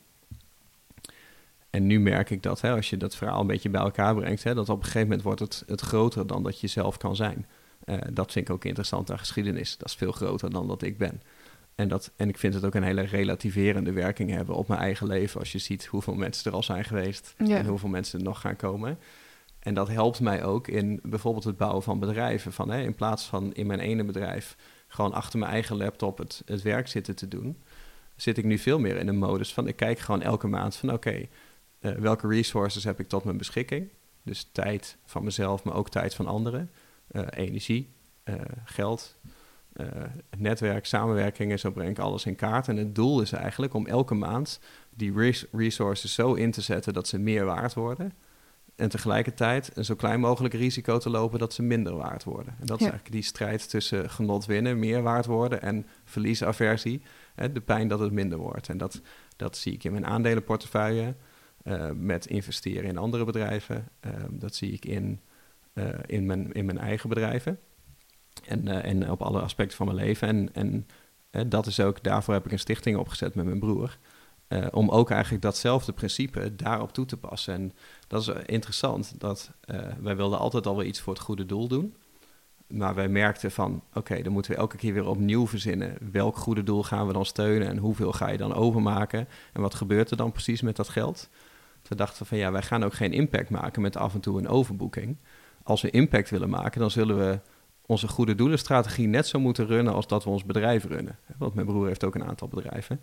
En nu merk ik dat, hè, als je dat verhaal een beetje bij elkaar brengt, hè, dat op een gegeven moment wordt het, het groter dan dat je zelf kan zijn. Uh, dat vind ik ook interessant aan geschiedenis. Dat is veel groter dan dat ik ben. En, dat, en ik vind het ook een hele relativerende werking hebben op mijn eigen leven. Als je ziet hoeveel mensen er al zijn geweest en hoeveel mensen er nog gaan komen. En dat helpt mij ook in bijvoorbeeld het bouwen van bedrijven. Van, hè, in plaats van in mijn ene bedrijf gewoon achter mijn eigen laptop het, het werk zitten te doen, zit ik nu veel meer in een modus van ik kijk gewoon elke maand van oké, eh, welke resources heb ik tot mijn beschikking? Dus tijd van mezelf, maar ook tijd van anderen, uh, energie, uh, geld, netwerk, samenwerkingen, zo breng ik alles in kaart. En het doel is eigenlijk om elke maand die resources zo in te zetten dat ze meer waard worden. En tegelijkertijd een zo klein mogelijk risico te lopen dat ze minder waard worden. En dat is eigenlijk die strijd tussen genot winnen, meer waard worden en verliesaversie. Hè, de pijn dat het minder wordt. En dat, dat zie ik in mijn aandelenportefeuille. Uh, met investeren in andere bedrijven. Uh, dat zie ik in, uh, in, mijn, in mijn eigen bedrijven. En, uh, en op alle aspecten van mijn leven. En, en uh, dat is ook, daarvoor heb ik een stichting opgezet met mijn broer. Uh, om ook eigenlijk datzelfde principe daarop toe te passen. En dat is interessant, dat wij wilden altijd al wel iets voor het goede doel doen. Maar wij merkten van, oké, dan moeten we elke keer weer opnieuw verzinnen. Welk goede doel gaan we dan steunen en hoeveel ga je dan overmaken? En wat gebeurt er dan precies met dat geld? We dachten van, ja, wij gaan ook geen impact maken met af en toe een overboeking. Als we impact willen maken, dan zullen we onze goede doelenstrategie net zo moeten runnen als dat we ons bedrijf runnen. Want mijn broer heeft ook een aantal bedrijven.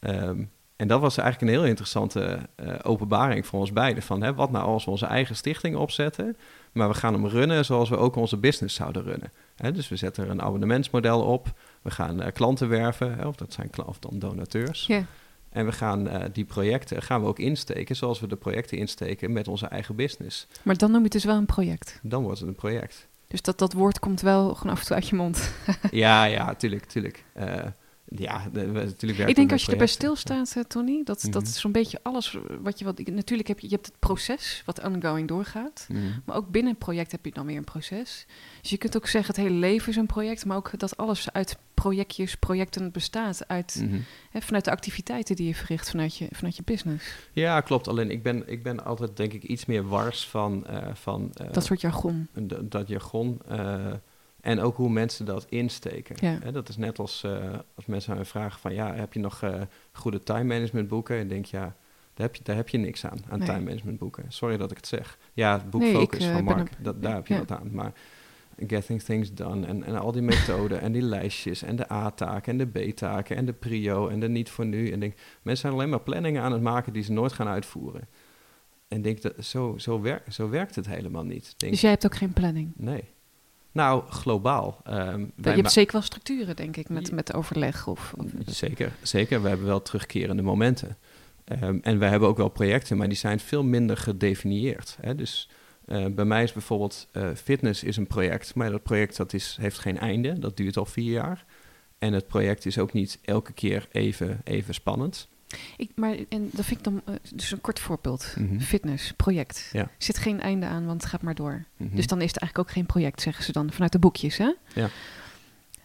Um, en dat was eigenlijk een heel interessante uh, openbaring voor ons beiden. Van hè, wat nou als we onze eigen stichting opzetten, maar we gaan hem runnen zoals we ook onze business zouden runnen. Hè, dus we zetten er een abonnementsmodel op, we gaan uh, klanten werven, hè, of dat zijn of dan donateurs. Yeah. En we gaan uh, die projecten gaan we ook insteken zoals we de projecten insteken met onze eigen business. Maar dan noem je het dus wel een project. Dan wordt het een project. Dus dat, dat woord komt wel gewoon af en toe uit je mond. ja, ja, tuurlijk, tuurlijk. Uh, ja, natuurlijk Ik denk als je erbij stilstaat, uh, Tony, dat, mm dat is zo'n beetje alles wat je... Wat, natuurlijk heb je, je hebt het proces wat ongoing doorgaat. Mhm. Maar ook binnen een project heb je dan weer een proces. Dus je kunt ook zeggen, het hele leven is een project. Maar ook dat alles uit projectjes, projecten bestaat. Uit, mhm. hè, vanuit de activiteiten die je verricht vanuit je, vanuit je business. Ja, klopt. Alleen ik ben, ik ben altijd denk ik iets meer wars van... Uh, van uh, dat soort jargon. Dat jargon... En ook hoe mensen dat insteken. Ja. dat is net als, uh, als mensen aan me vragen van... ja, heb je nog uh, goede time management boeken? En denk ja, Daar heb je, daar heb je niks aan, aan time management boeken. Sorry dat ik het zeg. Ja, het boek Focus van Mark, dat, daar heb je wat aan. Maar Getting Things Done en, en al die methoden en die lijstjes en de A-taken en de B-taken en de prio en de niet voor nu. En denk, mensen zijn alleen maar planningen aan het maken die ze nooit gaan uitvoeren. En denk dat zo, zo, werkt zo werkt het helemaal niet. Denk, dus jij hebt ook geen planning? Nee. Nou, globaal. Um, je hebt zeker wel structuren, denk ik, met, met overleg. Of, of, zeker, zeker. We hebben wel terugkerende momenten. Um, en we hebben ook wel projecten, maar die zijn veel minder gedefinieerd. Hè? Dus uh, bij mij is bijvoorbeeld uh, fitness is een project, maar dat project dat is, heeft geen einde. Dat duurt al vier jaar. En het project is ook niet elke keer even, even spannend. Ik, maar en dat vind ik dan uh, dus een kort voorbeeld. Mm -hmm. Fitness, project. Ja. Zit geen einde aan, want het gaat maar door. Mm -hmm. Dus dan is het eigenlijk ook geen project, zeggen ze dan vanuit de boekjes. Hè? Ja.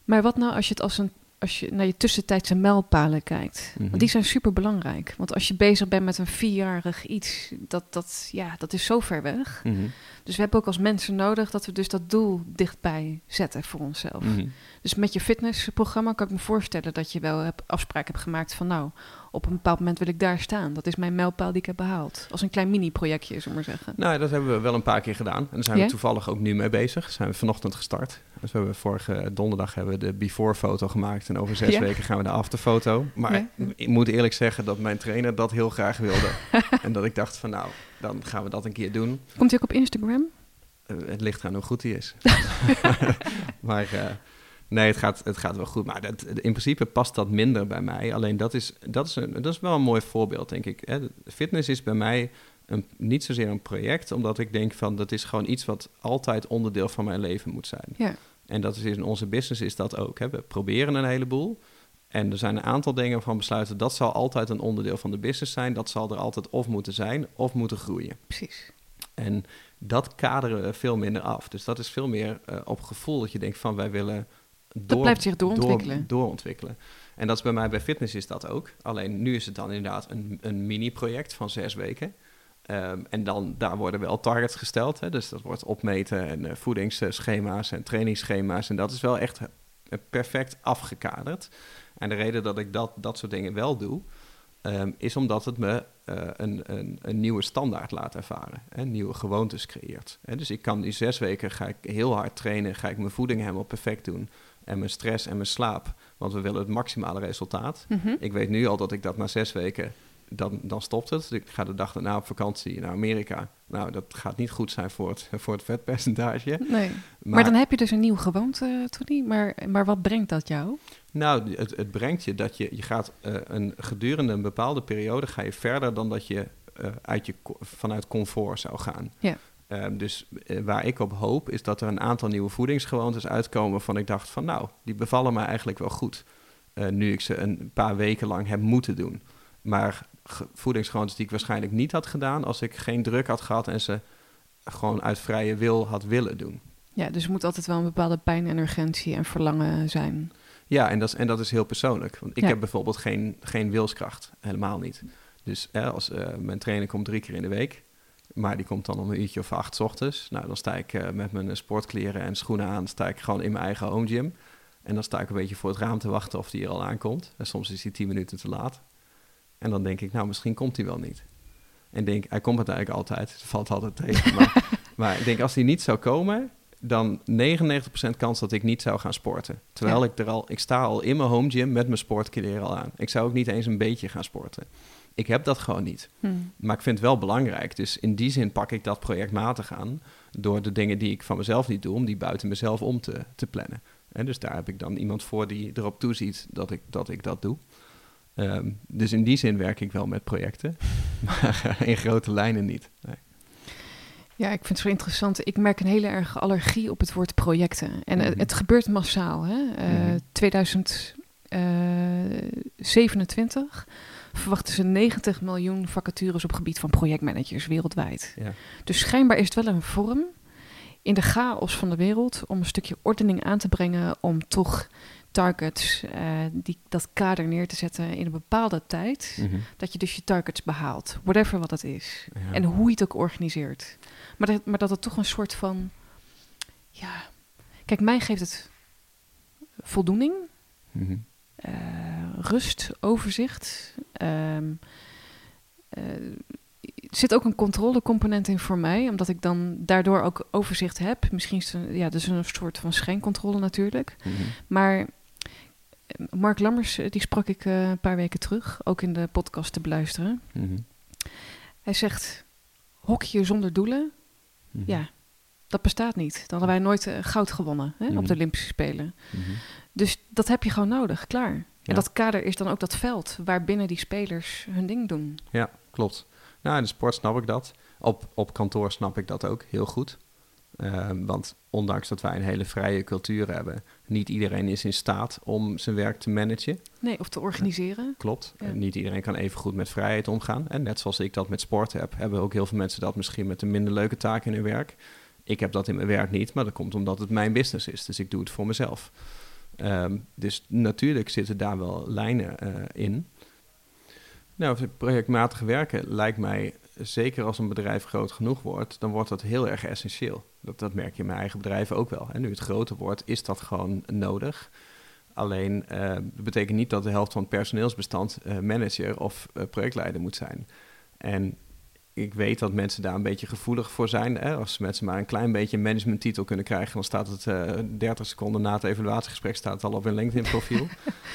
Maar wat nou als je het als een als je naar je tussentijdse mijlpalen kijkt. Want die mhm. zijn super belangrijk. Want als je bezig bent met een vierjarig iets, dat, dat, ja, dat is zo ver weg. Mhm. Dus we hebben ook als mensen nodig dat we dus dat doel dichtbij zetten voor onszelf. Mhm. Dus met je fitnessprogramma kan ik me voorstellen dat je wel heb, afspraken hebt gemaakt van nou, op een bepaald moment wil ik daar staan. Dat is mijn mijlpaal die ik heb behaald. Als een klein mini-projectje, zullen we maar zeggen. Nou, dat hebben we wel een paar keer gedaan. En daar zijn we toevallig ook nu mee bezig. Zijn we vanochtend gestart. Dus we hebben vorige donderdag hebben we de before-foto gemaakt. En over zes weken gaan we de after-foto. Maar ik moet eerlijk zeggen dat mijn trainer dat heel graag wilde. en dat ik dacht van nou, dan gaan we dat een keer doen. Komt hij ook op Instagram? Uh, het ligt aan hoe goed hij is. maar... Uh, Nee, het gaat, het gaat wel goed. Maar dat, in principe past dat minder bij mij. Alleen dat is, dat is, een, dat is wel een mooi voorbeeld, denk ik. Hè. Fitness is bij mij een, niet zozeer een project, omdat ik denk van dat is gewoon iets wat altijd onderdeel van mijn leven moet zijn. Ja. En dat is in onze business is dat ook. Hè. We proberen een heleboel. En er zijn een aantal dingen van besluiten dat zal altijd een onderdeel van de business zijn. Dat zal er altijd of moeten zijn of moeten groeien. Precies. En dat kaderen we veel minder af. Dus dat is veel meer uh, op gevoel dat je denkt van wij willen door, dat blijft zich doorontwikkelen. Door, doorontwikkelen. En dat is bij mij bij fitness is dat ook. Alleen nu is het dan inderdaad een, een mini-project van zes weken. Um, en dan, daar worden wel targets gesteld. Hè? Dus dat wordt opmeten en uh, voedingsschema's en trainingsschema's. En dat is wel echt perfect afgekaderd. En de reden dat ik dat, dat soort dingen wel doe, um, is omdat het me uh, een, een, een, nieuwe standaard laat ervaren. Hè? Nieuwe gewoontes creëert. Hè? Dus ik kan die zes weken, ga ik heel hard trainen, ga ik mijn voeding helemaal perfect doen en mijn stress en mijn slaap. Want we willen het maximale resultaat. Mhm. Ik weet nu al dat ik dat na zes weken, dan, dan stopt het. Ik ga de dag daarna op vakantie naar Amerika. Nou, dat gaat niet goed zijn voor het, voor het vetpercentage. Nee. Maar, dan heb je dus een nieuwe gewoonte, Tony. Maar, maar wat brengt dat jou? Nou, het, het brengt je dat je, je gaat uh, een, gedurende een bepaalde periode ga je verder dan dat je uh, uit je, vanuit comfort zou gaan. Ja. Ehm, dus eh, waar ik op hoop is dat er een aantal nieuwe voedingsgewoontes uitkomen van ik dacht van nou, die bevallen mij eigenlijk wel goed. Nu ik ze een paar weken lang heb moeten doen. Maar voedingsgewoontes die ik waarschijnlijk niet had gedaan als ik geen druk had gehad en ze gewoon uit vrije wil had willen doen. Ja, dus er moet altijd wel een bepaalde pijn en urgentie en verlangen zijn. Ja, en dat is, en dat is heel persoonlijk. Want ik heb bijvoorbeeld geen, geen wilskracht, helemaal niet. Dus als uh, mijn trainer komt drie keer in de week, maar die komt dan om een uurtje of acht ochtends. Nou, dan sta ik uh, met mijn sportkleren en schoenen aan, sta ik gewoon in mijn eigen home gym. En dan sta ik een beetje voor het raam te wachten of die er al aankomt. En soms is hij tien minuten te laat. En dan denk ik, nou, misschien komt hij wel niet. En denk, hij komt het eigenlijk altijd. Het valt altijd tegen. Maar, maar ik denk, als hij niet zou komen, dan 99% kans dat ik niet zou gaan sporten. Terwijl ik er al, ik sta al in mijn home gym met mijn sportkleren al aan. Ik zou ook niet eens een beetje gaan sporten. Ik heb dat gewoon niet. Hmm. Maar ik vind het wel belangrijk. Dus in die zin pak ik dat projectmatig aan. Door de dingen die ik van mezelf niet doe, om die buiten mezelf om te, te plannen. En dus daar heb ik dan iemand voor die erop toeziet dat ik dat, ik dat doe. Um, dus in die zin werk ik wel met projecten, maar in grote lijnen niet. Nee. Ja, ik vind het zo interessant. Ik merk een hele erg allergie op het woord projecten. En het, mhm. gebeurt massaal. Hè? Uh, mm 2027 verwachten ze 90 miljoen vacatures op gebied van projectmanagers wereldwijd. Ja. Dus schijnbaar is het wel een vorm in de chaos van de wereld om een stukje ordening aan te brengen, om toch targets, uh, die, dat kader neer te zetten in een bepaalde tijd, mhm. dat je dus je targets behaalt, whatever wat het is. En hoe je het ook organiseert. Maar dat, maar dat het toch een soort van, ja, kijk, mij geeft het voldoening. Mm rust, overzicht. Ehm, zit ook een controlecomponent in voor mij, omdat ik dan daardoor ook overzicht heb. Misschien is het een, ja, dus een soort van schijncontrole natuurlijk. Mhm. Maar Mark Lammers, die sprak ik een paar weken terug, ook in de podcast te beluisteren. Mhm. Hij zegt, hokje zonder doelen, mhm. ja, dat bestaat niet. Dan hadden wij nooit uh, goud gewonnen hè, op de mhm. Olympische Spelen. Dus dat heb je gewoon nodig, klaar. En dat kader is dan ook dat veld waarbinnen die spelers hun ding doen. Ja, klopt. Nou, in de sport snap ik dat. Op, op kantoor snap ik dat ook heel goed. Ehm, want ondanks dat wij een hele vrije cultuur hebben, niet iedereen is in staat om zijn werk te managen. Nee, of te organiseren. klopt. niet iedereen kan even goed met vrijheid omgaan. En net zoals ik dat met sport heb, hebben ook heel veel mensen dat misschien met een minder leuke taak in hun werk. Ik heb dat in mijn werk niet, maar dat komt omdat het mijn business is. Dus ik doe het voor mezelf. Ehm, dus natuurlijk zitten daar wel lijnen uh, in. Nou, projectmatig werken lijkt mij, zeker als een bedrijf groot genoeg wordt, dan wordt dat heel erg essentieel. Dat, dat merk je in mijn eigen bedrijf ook wel. En nu het groter wordt, is dat gewoon nodig. Alleen uh, dat betekent niet dat de helft van het personeelsbestand uh, manager of projectleider moet zijn. En ik weet dat mensen daar een beetje gevoelig voor zijn. Hè? Als mensen maar een klein beetje een managementtitel kunnen krijgen, dan staat het uh, eh, 30 seconden na het evaluatiegesprek staat het al op hun LinkedIn-profiel.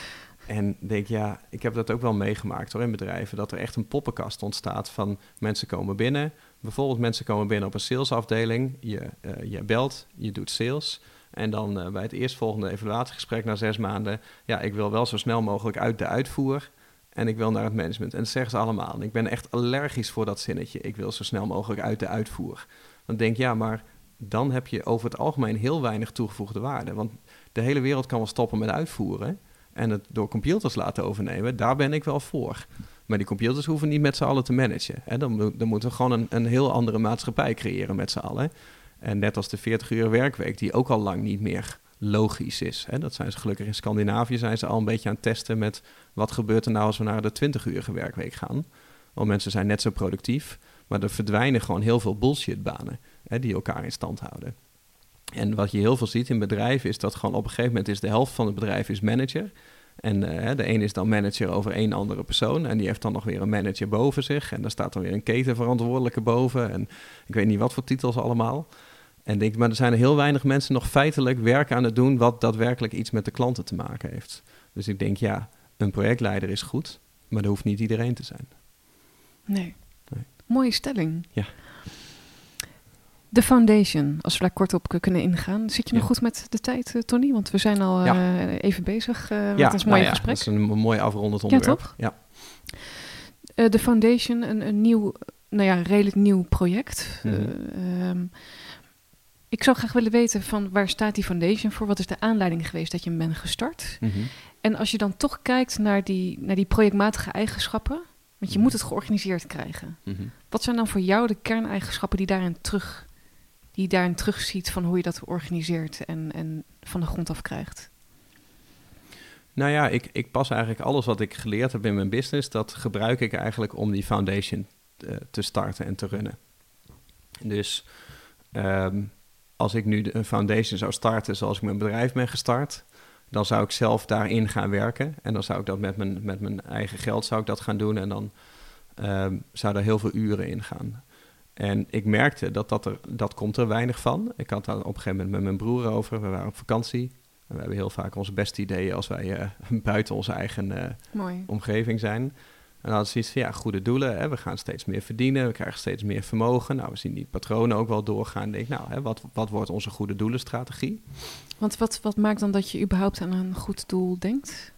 en denk, ja, ik heb dat ook wel meegemaakt hoor in bedrijven, dat er echt een poppenkast ontstaat van mensen komen binnen. Bijvoorbeeld mensen komen binnen op een salesafdeling, je, uh, je belt, je doet sales. En dan uh, bij het eerstvolgende evaluatiegesprek na zes maanden, ja, ik wil wel zo snel mogelijk uit de uitvoer. En ik wil naar het management. En dat zeggen ze allemaal. Ik ben echt allergisch voor dat zinnetje. Ik wil zo snel mogelijk uit de uitvoer. Dan denk ik, ja, maar dan heb je over het algemeen heel weinig toegevoegde waarde. Want de hele wereld kan wel stoppen met uitvoeren. En het door computers laten overnemen, daar ben ik wel voor. Maar die computers hoeven niet met z'n allen te managen. Hè? Dan, dan moeten we gewoon een, een heel andere maatschappij creëren met z'n allen. En net als de 40 uur werkweek, die ook al lang niet meer logisch is. Hè? Dat zijn ze gelukkig in Scandinavië zijn ze al een beetje aan het testen met wat gebeurt er nou als we naar de 20 uur werkweek gaan. Want mensen zijn net zo productief, maar er verdwijnen gewoon heel veel bullshitbanen hè, die elkaar in stand houden. En wat je heel veel ziet in bedrijven is dat gewoon op een gegeven moment is de helft van het bedrijf is manager. En uh, de een is dan manager over één andere persoon. En die heeft dan nog weer een manager boven zich. En daar staat dan weer een ketenverantwoordelijke boven. En ik weet niet wat voor titels allemaal. En denk, maar er zijn er heel weinig mensen nog feitelijk werk aan het doen wat daadwerkelijk iets met de klanten te maken heeft. Dus ik denk, ja, een projectleider is goed, maar dat hoeft niet iedereen te zijn. Nee. nee. Mooie stelling. Ja. De foundation, als we daar kort op kunnen ingaan. Zit je nog goed met de tijd, uh, Tony? Want we zijn al uh, even bezig uh, met ons mooie nou gesprek. dat is een mooi afrondend onderwerp. Ja, toch? de foundation, een, een nieuw, nou ja, redelijk nieuw project. Mm ik zou graag willen weten van waar staat die foundation voor? Wat is de aanleiding geweest dat je hem bent gestart? Mhm. En als je dan toch kijkt naar die, naar die projectmatige eigenschappen, want je mhm. moet het georganiseerd krijgen. Mhm. Wat zijn dan voor jou de kerneigenschappen die daarin terug, die daarin terugziet van hoe je dat organiseert en, en van de grond af krijgt? Nou ja, ik, ik pas eigenlijk alles wat ik geleerd heb in mijn business, dat gebruik ik eigenlijk om die foundation te, eh, te starten en te runnen. Dus um, als ik nu een foundation zou starten zoals ik mijn bedrijf ben gestart, dan zou ik zelf daarin gaan werken. En dan zou ik dat met mijn, met mijn eigen geld zou ik dat gaan doen. En dan um, zou daar heel veel uren in gaan. En ik merkte dat, dat er, dat komt er weinig van. Ik had daar op een gegeven moment met mijn broer over. We waren op vakantie. En we hebben heel vaak onze beste ideeën als wij uh, buiten onze eigen uh, omgeving zijn. En dan hadden ze iets van, ja, goede doelen. Hè, we gaan steeds meer verdienen, we krijgen steeds meer vermogen. Nou, we zien die patronen ook wel doorgaan. Denk, nou, hè, wat, wat wordt onze goede doelenstrategie? Want wat, wat maakt dan dat je überhaupt aan een goed doel denkt?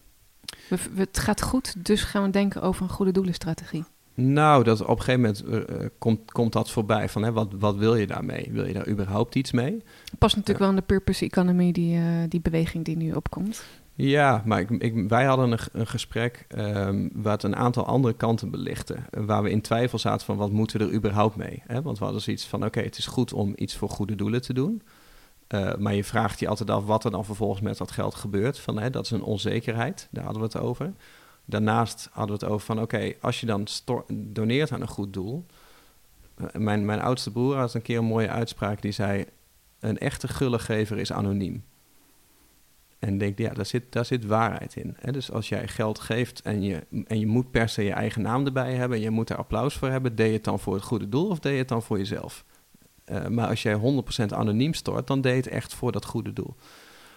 We, het gaat goed, dus gaan we denken over een goede doelenstrategie. Nou, dat op een gegeven moment uh, komt, komt dat voorbij van hè, wat, wat wil je daarmee? Wil je daar überhaupt iets mee? Past natuurlijk wel in de purpose economy, die, uh, die beweging die nu opkomt. Ja, maar ik, ik, wij hadden een, een gesprek um, waar het een aantal andere kanten belichtte. Waar we in twijfel zaten van wat moeten we er überhaupt mee? Hè? Want we hadden zoiets van oké, het is goed om iets voor goede doelen te doen. Uh, maar je vraagt je altijd af wat er dan vervolgens met dat geld gebeurt. Van, hè, dat is een onzekerheid, daar hadden we het over. Daarnaast hadden we het over van oké, als je dan doneert aan een goed doel. Uh, mijn, mijn oudste broer had een keer een mooie uitspraak die zei... een echte gullegever is anoniem. En denk, ja, daar zit, daar zit waarheid in. Hè? Dus als jij geld geeft en je, en je moet per se je eigen naam erbij hebben... en je moet er applaus voor hebben... deed je het dan voor het goede doel of deed je het dan voor jezelf? Uh, maar als jij 100% anoniem stort, dan deed je het echt voor dat goede doel.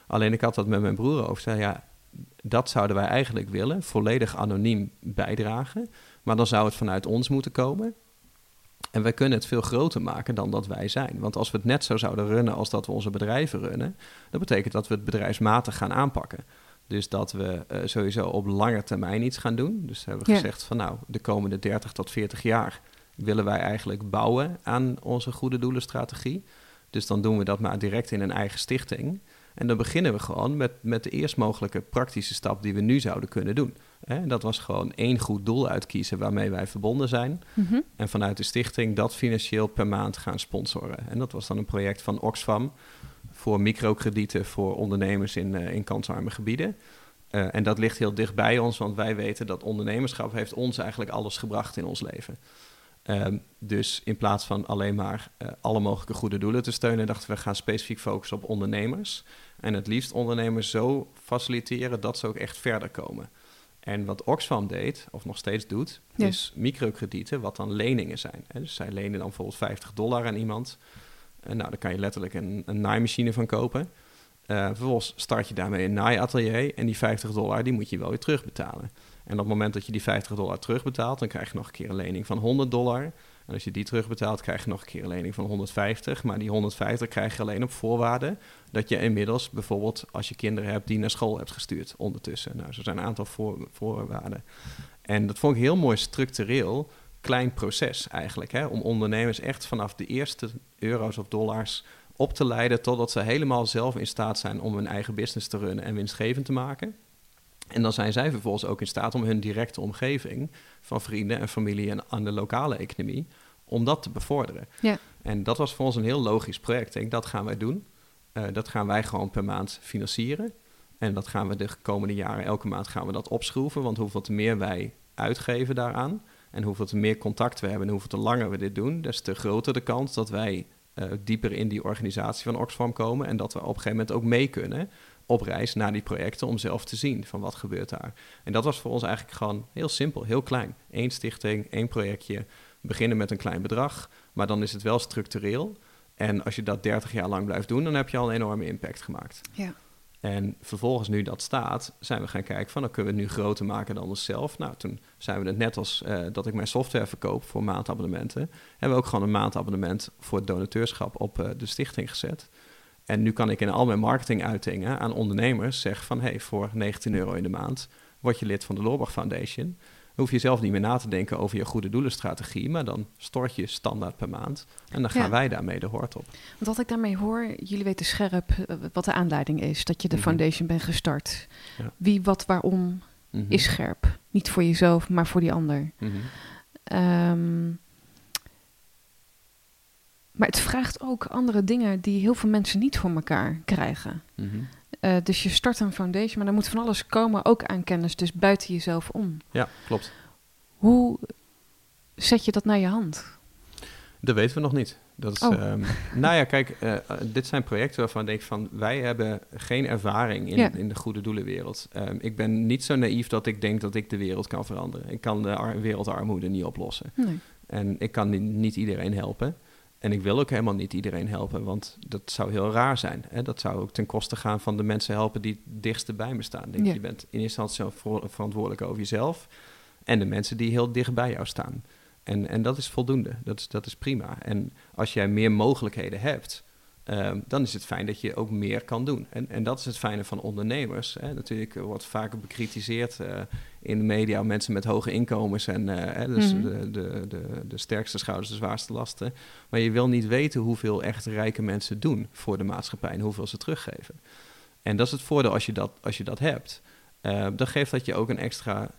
Alleen ik had dat met mijn broer over. Zei, ja, dat zouden wij eigenlijk willen. Volledig anoniem bijdragen. Maar dan zou het vanuit ons moeten komen. En wij kunnen het veel groter maken dan dat wij zijn. Want als we het net zo zouden runnen als dat we onze bedrijven runnen, dat betekent dat we het bedrijfsmatig gaan aanpakken. Dus dat we uh, sowieso op lange termijn iets gaan doen. Dus hebben we gezegd van nou, de komende 30 tot 40 jaar willen wij eigenlijk bouwen aan onze goede doelenstrategie. Dus dan doen we dat maar direct in een eigen stichting. En dan beginnen we gewoon met, met de eerst mogelijke praktische stap die we nu zouden kunnen doen. Hè? Dat was gewoon één goed doel uitkiezen waarmee wij verbonden zijn. Mhm. En vanuit de stichting dat financieel per maand gaan sponsoren. En dat was dan een project van Oxfam voor microkredieten voor ondernemers in, uh, in kansarme gebieden. Uh, en dat ligt heel dicht bij ons, want wij weten dat ondernemerschap heeft ons eigenlijk alles gebracht in ons leven. Um, dus in plaats van alleen maar uh, alle mogelijke goede doelen te steunen, dachten we gaan specifiek focussen op ondernemers. En het liefst ondernemers zo faciliteren dat ze ook echt verder komen. En wat Oxfam deed, of nog steeds doet, is microkredieten, wat dan leningen zijn. Hè. Dus zij lenen dan bijvoorbeeld 50 dollar aan iemand. En nou, daar kan je letterlijk een, een naaimachine van kopen. Uh, vervolgens start je daarmee een naaiatelier en die 50 dollar die moet je wel weer terugbetalen. En op het moment dat je die 50 dollar terugbetaalt, dan krijg je nog een keer een lening van 100 dollar. En als je die terugbetaalt, krijg je nog een keer een lening van 150. Maar die 150 krijg je alleen op voorwaarde dat je inmiddels bijvoorbeeld als je kinderen hebt die naar school hebt gestuurd ondertussen. Nou, zo zijn een aantal voor, voorwaarden. En dat vond ik heel mooi structureel, klein proces eigenlijk. Hè, om ondernemers echt vanaf de eerste euro's of dollars op te leiden totdat ze helemaal zelf in staat zijn om hun eigen business te runnen en winstgevend te maken. En dan zijn zij vervolgens ook in staat om hun directe omgeving van vrienden en familie en aan de lokale economie, om dat te bevorderen. Ja. En dat was voor ons een heel logisch project. Ik denk, dat gaan wij doen. Uh, dat gaan wij gewoon per maand financieren. En dat gaan we de komende jaren, elke maand gaan we dat opschroeven. Want hoeveel te meer wij uitgeven daaraan en hoeveel te meer contact we hebben en hoeveel te langer we dit doen, des te groter de kans dat wij uh, dieper in die organisatie van Oxfam komen en dat we op een gegeven moment ook mee kunnen op reis naar die projecten om zelf te zien van wat gebeurt daar. En dat was voor ons eigenlijk gewoon heel simpel, heel klein. Eén stichting, één projectje, beginnen met een klein bedrag, maar dan is het wel structureel. En als je dat 30 jaar lang blijft doen, dan heb je al een enorme impact gemaakt. Ja. En vervolgens, nu dat staat, zijn we gaan kijken van, dan kunnen we het nu groter maken dan onszelf. Nou, toen zijn we het net als uh, dat ik mijn software verkoop voor maandabonnementen, hebben we ook gewoon een maandabonnement voor het donateurschap op uh, de stichting gezet. En nu kan ik in al mijn marketinguitingen aan ondernemers zeggen van... hey, voor 19 euro in de maand word je lid van de Loorbach Foundation. Dan hoef je zelf niet meer na te denken over je goede doelenstrategie... maar dan stort je standaard per maand. En dan gaan wij daarmee de hoort op. Want wat ik daarmee hoor, jullie weten scherp eh, wat de aanleiding is... dat je de mhm. foundation bent gestart. Ja. Wie, wat, waarom mhm. is scherp. Niet voor jezelf, maar voor die ander. Mm maar het vraagt ook andere dingen die heel veel mensen niet voor elkaar krijgen. Mhm. Eh, dus je start een foundation, maar er moet van alles komen, ook aan kennis, dus buiten jezelf om. Ja, klopt. Hoe zet je dat naar je hand? Dat weten we nog niet. Dat is, oh. um, nou ja, kijk, uh, dit zijn projecten waarvan ik denk van... wij hebben geen ervaring in, in de goede doelenwereld. Um, ik ben niet zo naïef dat ik denk dat ik de wereld kan veranderen. Ik kan de wereldarmoede niet oplossen. Nee. En ik kan niet iedereen helpen. En ik wil ook helemaal niet iedereen helpen, want dat zou heel raar zijn. Hè? Dat zou ook ten koste gaan van de mensen helpen die het dichtst bij me staan. Denk, Je bent in eerste instantie verantwoordelijk over jezelf en de mensen die heel dicht bij jou staan. En, en dat is voldoende, dat is, dat is prima. En als jij meer mogelijkheden hebt, Ehm, dan is het fijn dat je ook meer kan doen. En, en dat is het fijne van ondernemers. Hè. Natuurlijk wordt vaker bekritiseerd uh, in de media mensen met hoge inkomens en uh, dus mhm. de, de, de, de, sterkste schouders, de zwaarste lasten. Maar je wil niet weten hoeveel echt rijke mensen doen voor de maatschappij en hoeveel ze teruggeven. En dat is het voordeel als je dat, als je dat hebt. Uh, dan geeft dat je ook een extra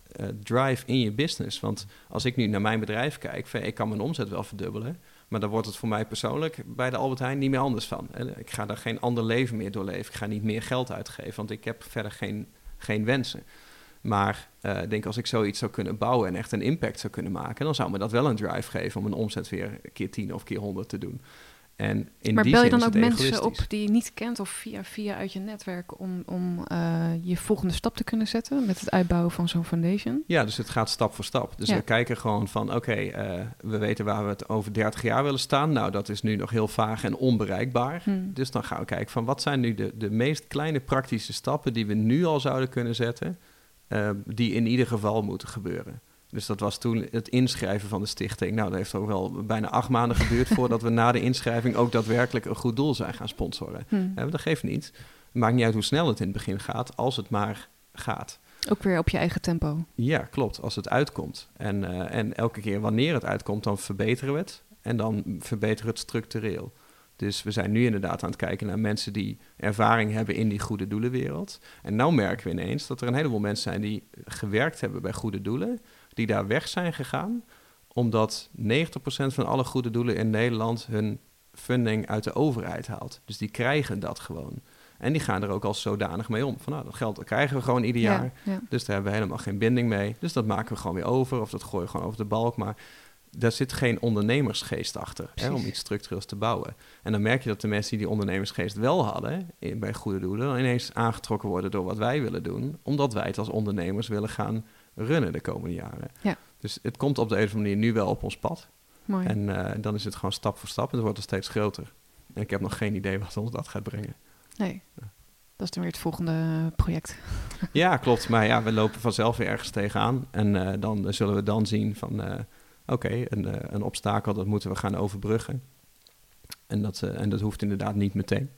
drive in je business. Want als ik nu naar mijn bedrijf kijk, ik kan mijn omzet wel verdubbelen. Maar dan wordt het voor mij persoonlijk bij de Albert Heijn niet meer anders van. Ik ga daar geen ander leven meer doorleven. Ik ga niet meer geld uitgeven, want ik heb verder geen, geen wensen. Maar uh, ik denk als ik zoiets zou kunnen bouwen en echt een impact zou kunnen maken, dan zou me dat wel een drive geven om een omzet weer keer 10 of keer 100 te doen. En in maar die bel je dan ook mensen op die je niet kent of via, via uit je netwerk om, om eh, je volgende stap te kunnen zetten met het uitbouwen van zo'n foundation? Ja, dus het gaat stap voor stap. Dus Ja. we kijken gewoon van, oké, eh, we weten waar we het over 30 jaar willen staan. Nou, dat is nu nog heel vaag en onbereikbaar. Hmm. Dus dan gaan we kijken van, wat zijn nu de, de meest kleine praktische stappen die we nu al zouden kunnen zetten, eh, die in ieder geval moeten gebeuren. Dus dat was toen het inschrijven van de stichting. Nou, dat heeft ook wel bijna acht maanden geduurd voordat we na de inschrijving ook daadwerkelijk een goed doel zijn gaan sponsoren. Hmm. Dat geeft niet. Het maakt niet uit hoe snel het in het begin gaat, als het maar gaat. Ook weer op je eigen tempo. Ja, klopt. Als het uitkomt. En, eh, en elke keer wanneer het uitkomt, dan verbeteren we het. En dan verbeteren we het structureel. Dus we zijn nu inderdaad aan het kijken naar mensen die ervaring hebben in die goede doelenwereld. En nou merken we ineens dat er een heleboel mensen zijn die gewerkt hebben bij goede doelen, die daar weg zijn gegaan, omdat 90% van alle goede doelen in Nederland hun funding uit de overheid haalt. Dus die krijgen dat gewoon. En die gaan er ook als zodanig mee om. Van nou, dat geld dat krijgen we gewoon ieder jaar. Ja, ja. Dus daar hebben we helemaal geen binding mee. Dus dat maken we gewoon weer over of dat gooien we gewoon over de balk. Maar daar zit geen ondernemersgeest achter hè, om iets structureels te bouwen. En dan merk je dat de mensen die die ondernemersgeest wel hadden in, bij goede doelen, dan ineens aangetrokken worden door wat wij willen doen, omdat wij het als ondernemers willen gaan runnen de komende jaren. Ja. Dus het komt op de een of andere manier nu wel op ons pad. Mooi. En eh, dan is het gewoon stap voor stap en het wordt er steeds groter. En ik heb nog geen idee wat ons dat gaat brengen. Nee, dat is dan weer het volgende project. Ja, klopt. Maar ja, we lopen vanzelf weer ergens tegenaan. En eh, dan zullen we dan zien van... eh, oké, een, een obstakel, dat moeten we gaan overbruggen. En dat, en dat hoeft inderdaad niet meteen.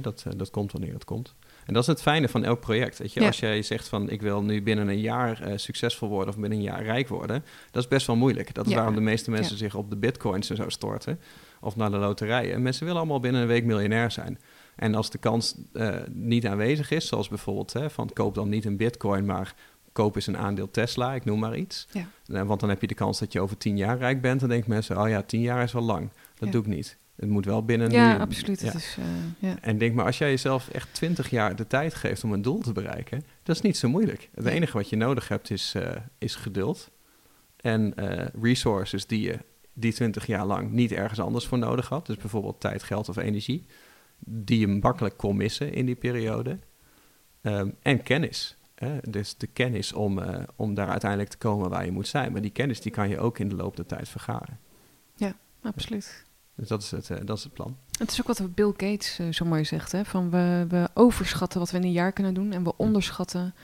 Dat, dat komt wanneer het komt. En dat is het fijne van elk project. Weet je? Ja. Als jij zegt van ik wil nu binnen een jaar eh, succesvol worden of binnen een jaar rijk worden, dat is best wel moeilijk. Dat is Ja. waarom de meeste mensen zich op de bitcoins en zo storten. Of naar de loterijen. Mensen willen allemaal binnen een week miljonair zijn. En als de kans eh, niet aanwezig is, zoals bijvoorbeeld hè, van koop dan niet een bitcoin, maar koop eens een aandeel Tesla, ik noem maar iets. Ja. Eh, Want dan heb je de kans dat je over tien jaar rijk bent. Dan denken mensen, oh ja, tien jaar is wel lang. Dat Ja. doe ik niet. Het moet wel binnen Ja, nu. absoluut. Ja. Het is, eh, ja. En denk maar, als jij jezelf echt twintig jaar de tijd geeft om een doel te bereiken, dat is niet zo moeilijk. Het enige wat je nodig hebt is, eh, is geduld en eh, resources die je die twintig jaar lang niet ergens anders voor nodig had. Dus bijvoorbeeld tijd, geld of energie, die je makkelijk kon missen in die periode. Ehm, en kennis. Hè? Dus de kennis om, om daar uiteindelijk te komen waar je moet zijn. Maar die kennis die kan je ook in de loop der tijd vergaren. absoluut. Dus dat is het, eh, dat is het plan. Het is ook wat Bill Gates eh, zo mooi zegt. Hè? Van we, we overschatten wat we in een jaar kunnen doen en we onderschatten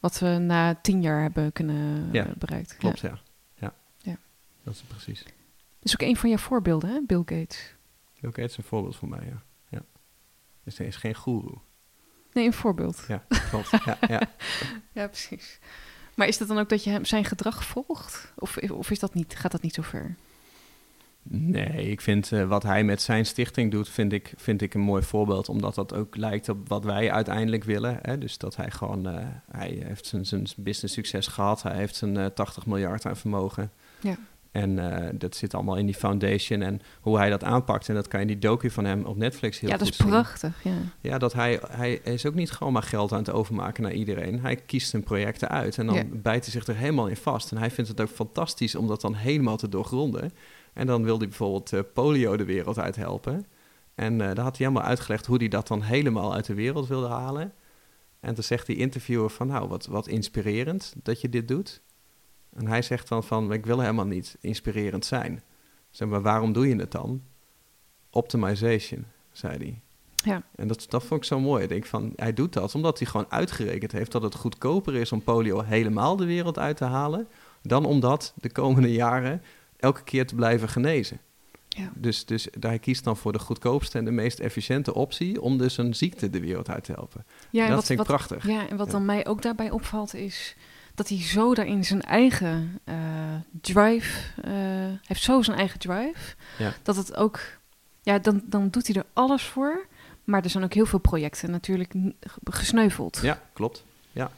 wat we na tien jaar hebben kunnen Ja, bereikt. Klopt, Ja. ja. ja. Ja. Dat is precies. Dat is ook een van jouw voorbeelden, hè? Bill Gates. Bill Gates is een voorbeeld voor mij, ja. ja. Dus hij is geen goeroe. Nee, een voorbeeld. Ja, klopt. ja, ja. Ja, precies. Maar is dat dan ook dat je hem zijn gedrag volgt? Of, of is dat niet, gaat dat niet zo ver? Nee, ik vind eh, wat hij met zijn stichting doet, vind ik, vind ik een mooi voorbeeld. Omdat dat ook lijkt op wat wij uiteindelijk willen. Hè? Dus dat hij gewoon, eh, hij heeft zijn, zijn business succes gehad. Hij heeft zijn eh 80 miljard aan vermogen. Ja. En eh, dat zit allemaal in die foundation. En hoe hij dat aanpakt. En dat kan je in die docu van hem op Netflix heel ja, goed dat is zien. prachtig. Ja. Ja, dat hij, hij is ook niet gewoon maar geld aan het overmaken naar iedereen. Hij kiest zijn projecten uit en dan Ja. bijt hij zich er helemaal in vast. En hij vindt het ook fantastisch om dat dan helemaal te doorgronden. En dan wil hij bijvoorbeeld eh, polio de wereld uit helpen. En eh daar had hij helemaal uitgelegd hoe hij dat dan helemaal uit de wereld wilde halen. En toen zegt die interviewer van, nou, wat, wat inspirerend dat je dit doet. En hij zegt dan van, ik wil helemaal niet inspirerend zijn. Zeg maar, waarom doe je het dan? Optimization, zei hij. Ja. En dat, dat vond ik zo mooi. Ik denk van, hij doet dat omdat hij gewoon uitgerekend heeft dat het goedkoper is om polio helemaal de wereld uit te halen, dan om dat de komende jaren elke keer te blijven genezen. Ja. Dus, dus hij kiest dan voor de goedkoopste en de meest efficiënte optie om dus een ziekte de wereld uit te helpen. Ja, en dat wat, vind ik wat, prachtig. Ja, en wat Ja. dan mij ook daarbij opvalt is dat hij zo daarin zijn eigen eh, drive, eh, heeft zo zijn eigen drive, Ja. dat het ook, ja, dan, dan doet hij er alles voor. Maar er zijn ook heel veel projecten natuurlijk gesneuveld. Ja, klopt. Ja,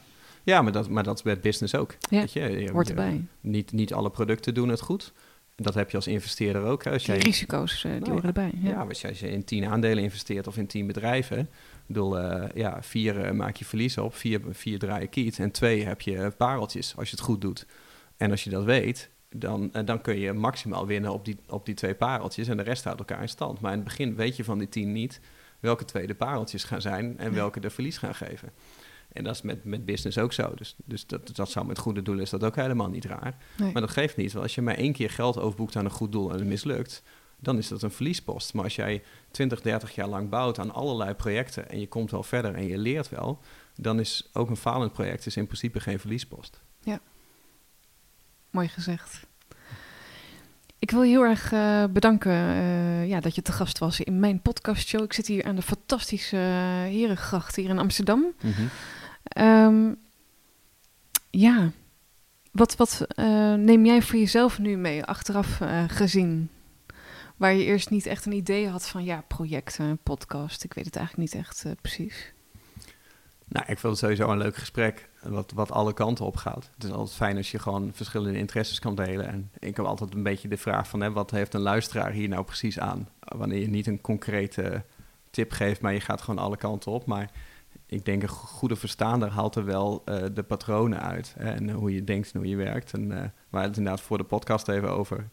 ja maar, dat, maar dat is bij het business ook. Ja, Weet je, je- Hoort erbij. Niet, niet alle producten doen het goed. Dat heb je als investeerder ook. hè. Als Die risico's, eh, die Nou horen erbij. Ja. Ja, als je, in tien aandelen investeert of in tien bedrijven. Ik bedoel, eh, ja, vier eh, maak je verlies op, vier, vier draai je kiet en twee heb je pareltjes als je het goed doet. En als je dat weet, dan, uh, dan kun je maximaal winnen op die, op die twee pareltjes en de rest houdt elkaar in stand. Maar in het begin weet je van die tien niet welke twee de pareltjes gaan zijn en welke de verlies gaan geven. En dat is met, met business ook zo. Dus, dus dat, dat zou met goede doelen is dat ook helemaal niet raar. Maar dat geeft niet. Want als je maar één keer geld overboekt aan een goed doel en het mislukt, dan is dat een verliespost. Maar als jij 20, 30 jaar lang bouwt aan allerlei projecten en je komt wel verder en je leert wel, dan is ook een falend project is in principe geen verliespost. Ja, mooi gezegd. Ik wil je heel erg uh, bedanken uh, ja, dat je te gast was in mijn podcastshow. Ik zit hier aan de fantastische uh, Herengracht hier in Amsterdam. Mm -hmm. Ja, wat, wat neem jij voor jezelf nu mee, achteraf gezien? Waar je eerst niet echt een idee had van, ja, projecten, podcast. Ik weet het eigenlijk niet echt precies. Nou, ik vind het sowieso een leuk gesprek, wat, wat alle kanten op gaat. Het is altijd fijn als je gewoon verschillende interesses kan delen. En ik heb altijd een beetje de vraag van, hè, wat heeft een luisteraar hier nou precies aan? Wanneer je niet een concrete tip geeft, maar je gaat gewoon alle kanten op. Maar ik denk een goede verstaander haalt er wel uh, de patronen uit. Hè, en hoe je denkt en hoe je werkt. En uh, het inderdaad voor de podcast even over.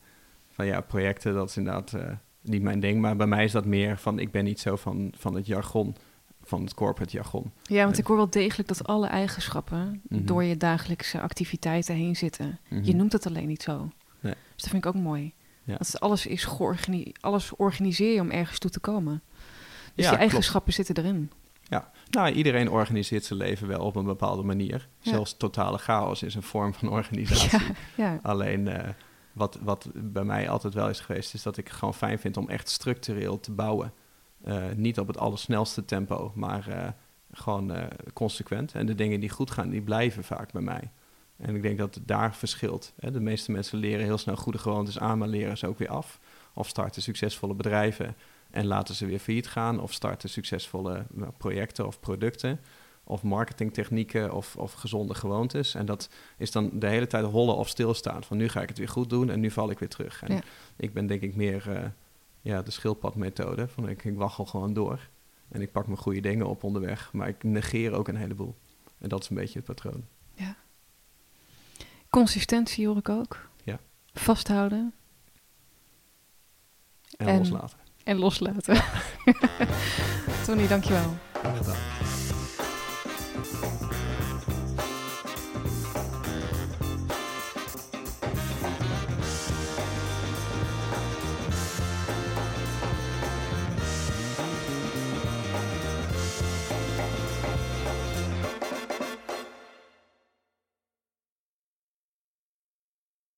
Van ja, projecten, dat is inderdaad uh, niet mijn ding. Maar bij mij is dat meer van, ik ben niet zo van, van het jargon van het corporate jargon. Ja, want ik hoor wel degelijk dat alle eigenschappen mhm. door je dagelijkse activiteiten heen zitten. Je mhm. noemt het alleen niet zo. Nee. Dus dat vind ik ook mooi. Ja. Dat alles is georganiseerd, alles organiseer je om ergens toe te komen. Dus ja, die eigenschappen zitten erin. Ja, nou, iedereen organiseert zijn leven wel op een bepaalde manier. Zelfs totale chaos is een vorm van organisatie. Ja, Alleen uh, wat, wat bij mij altijd wel is geweest, is dat ik gewoon fijn vind om echt structureel te bouwen. Eh, niet op het allersnelste tempo, maar uh, gewoon consequent. En de dingen die goed gaan, die blijven vaak bij mij. En ik denk dat het daar verschilt. Hè. De meeste mensen leren heel snel goede gewoontes aan, maar leren ze ook weer af. Of starten succesvolle bedrijven en laten ze weer failliet gaan. Of starten succesvolle nou, projecten of producten. Of marketingtechnieken of, of gezonde gewoontes. En dat is dan de hele tijd hollen of stilstaan. Van nu ga ik het weer goed doen en nu val ik weer terug. En ik ben denk ik meer ja, de schildpadmethode. Van ik, ik waggel gewoon door. En ik pak mijn goede dingen op onderweg. Maar ik negeer ook een heleboel. En dat is een beetje het patroon. Ja. Consistentie hoor ik ook. Ja. Vasthouden. En, loslaten. En loslaten. Tony, dankjewel. Gedaan.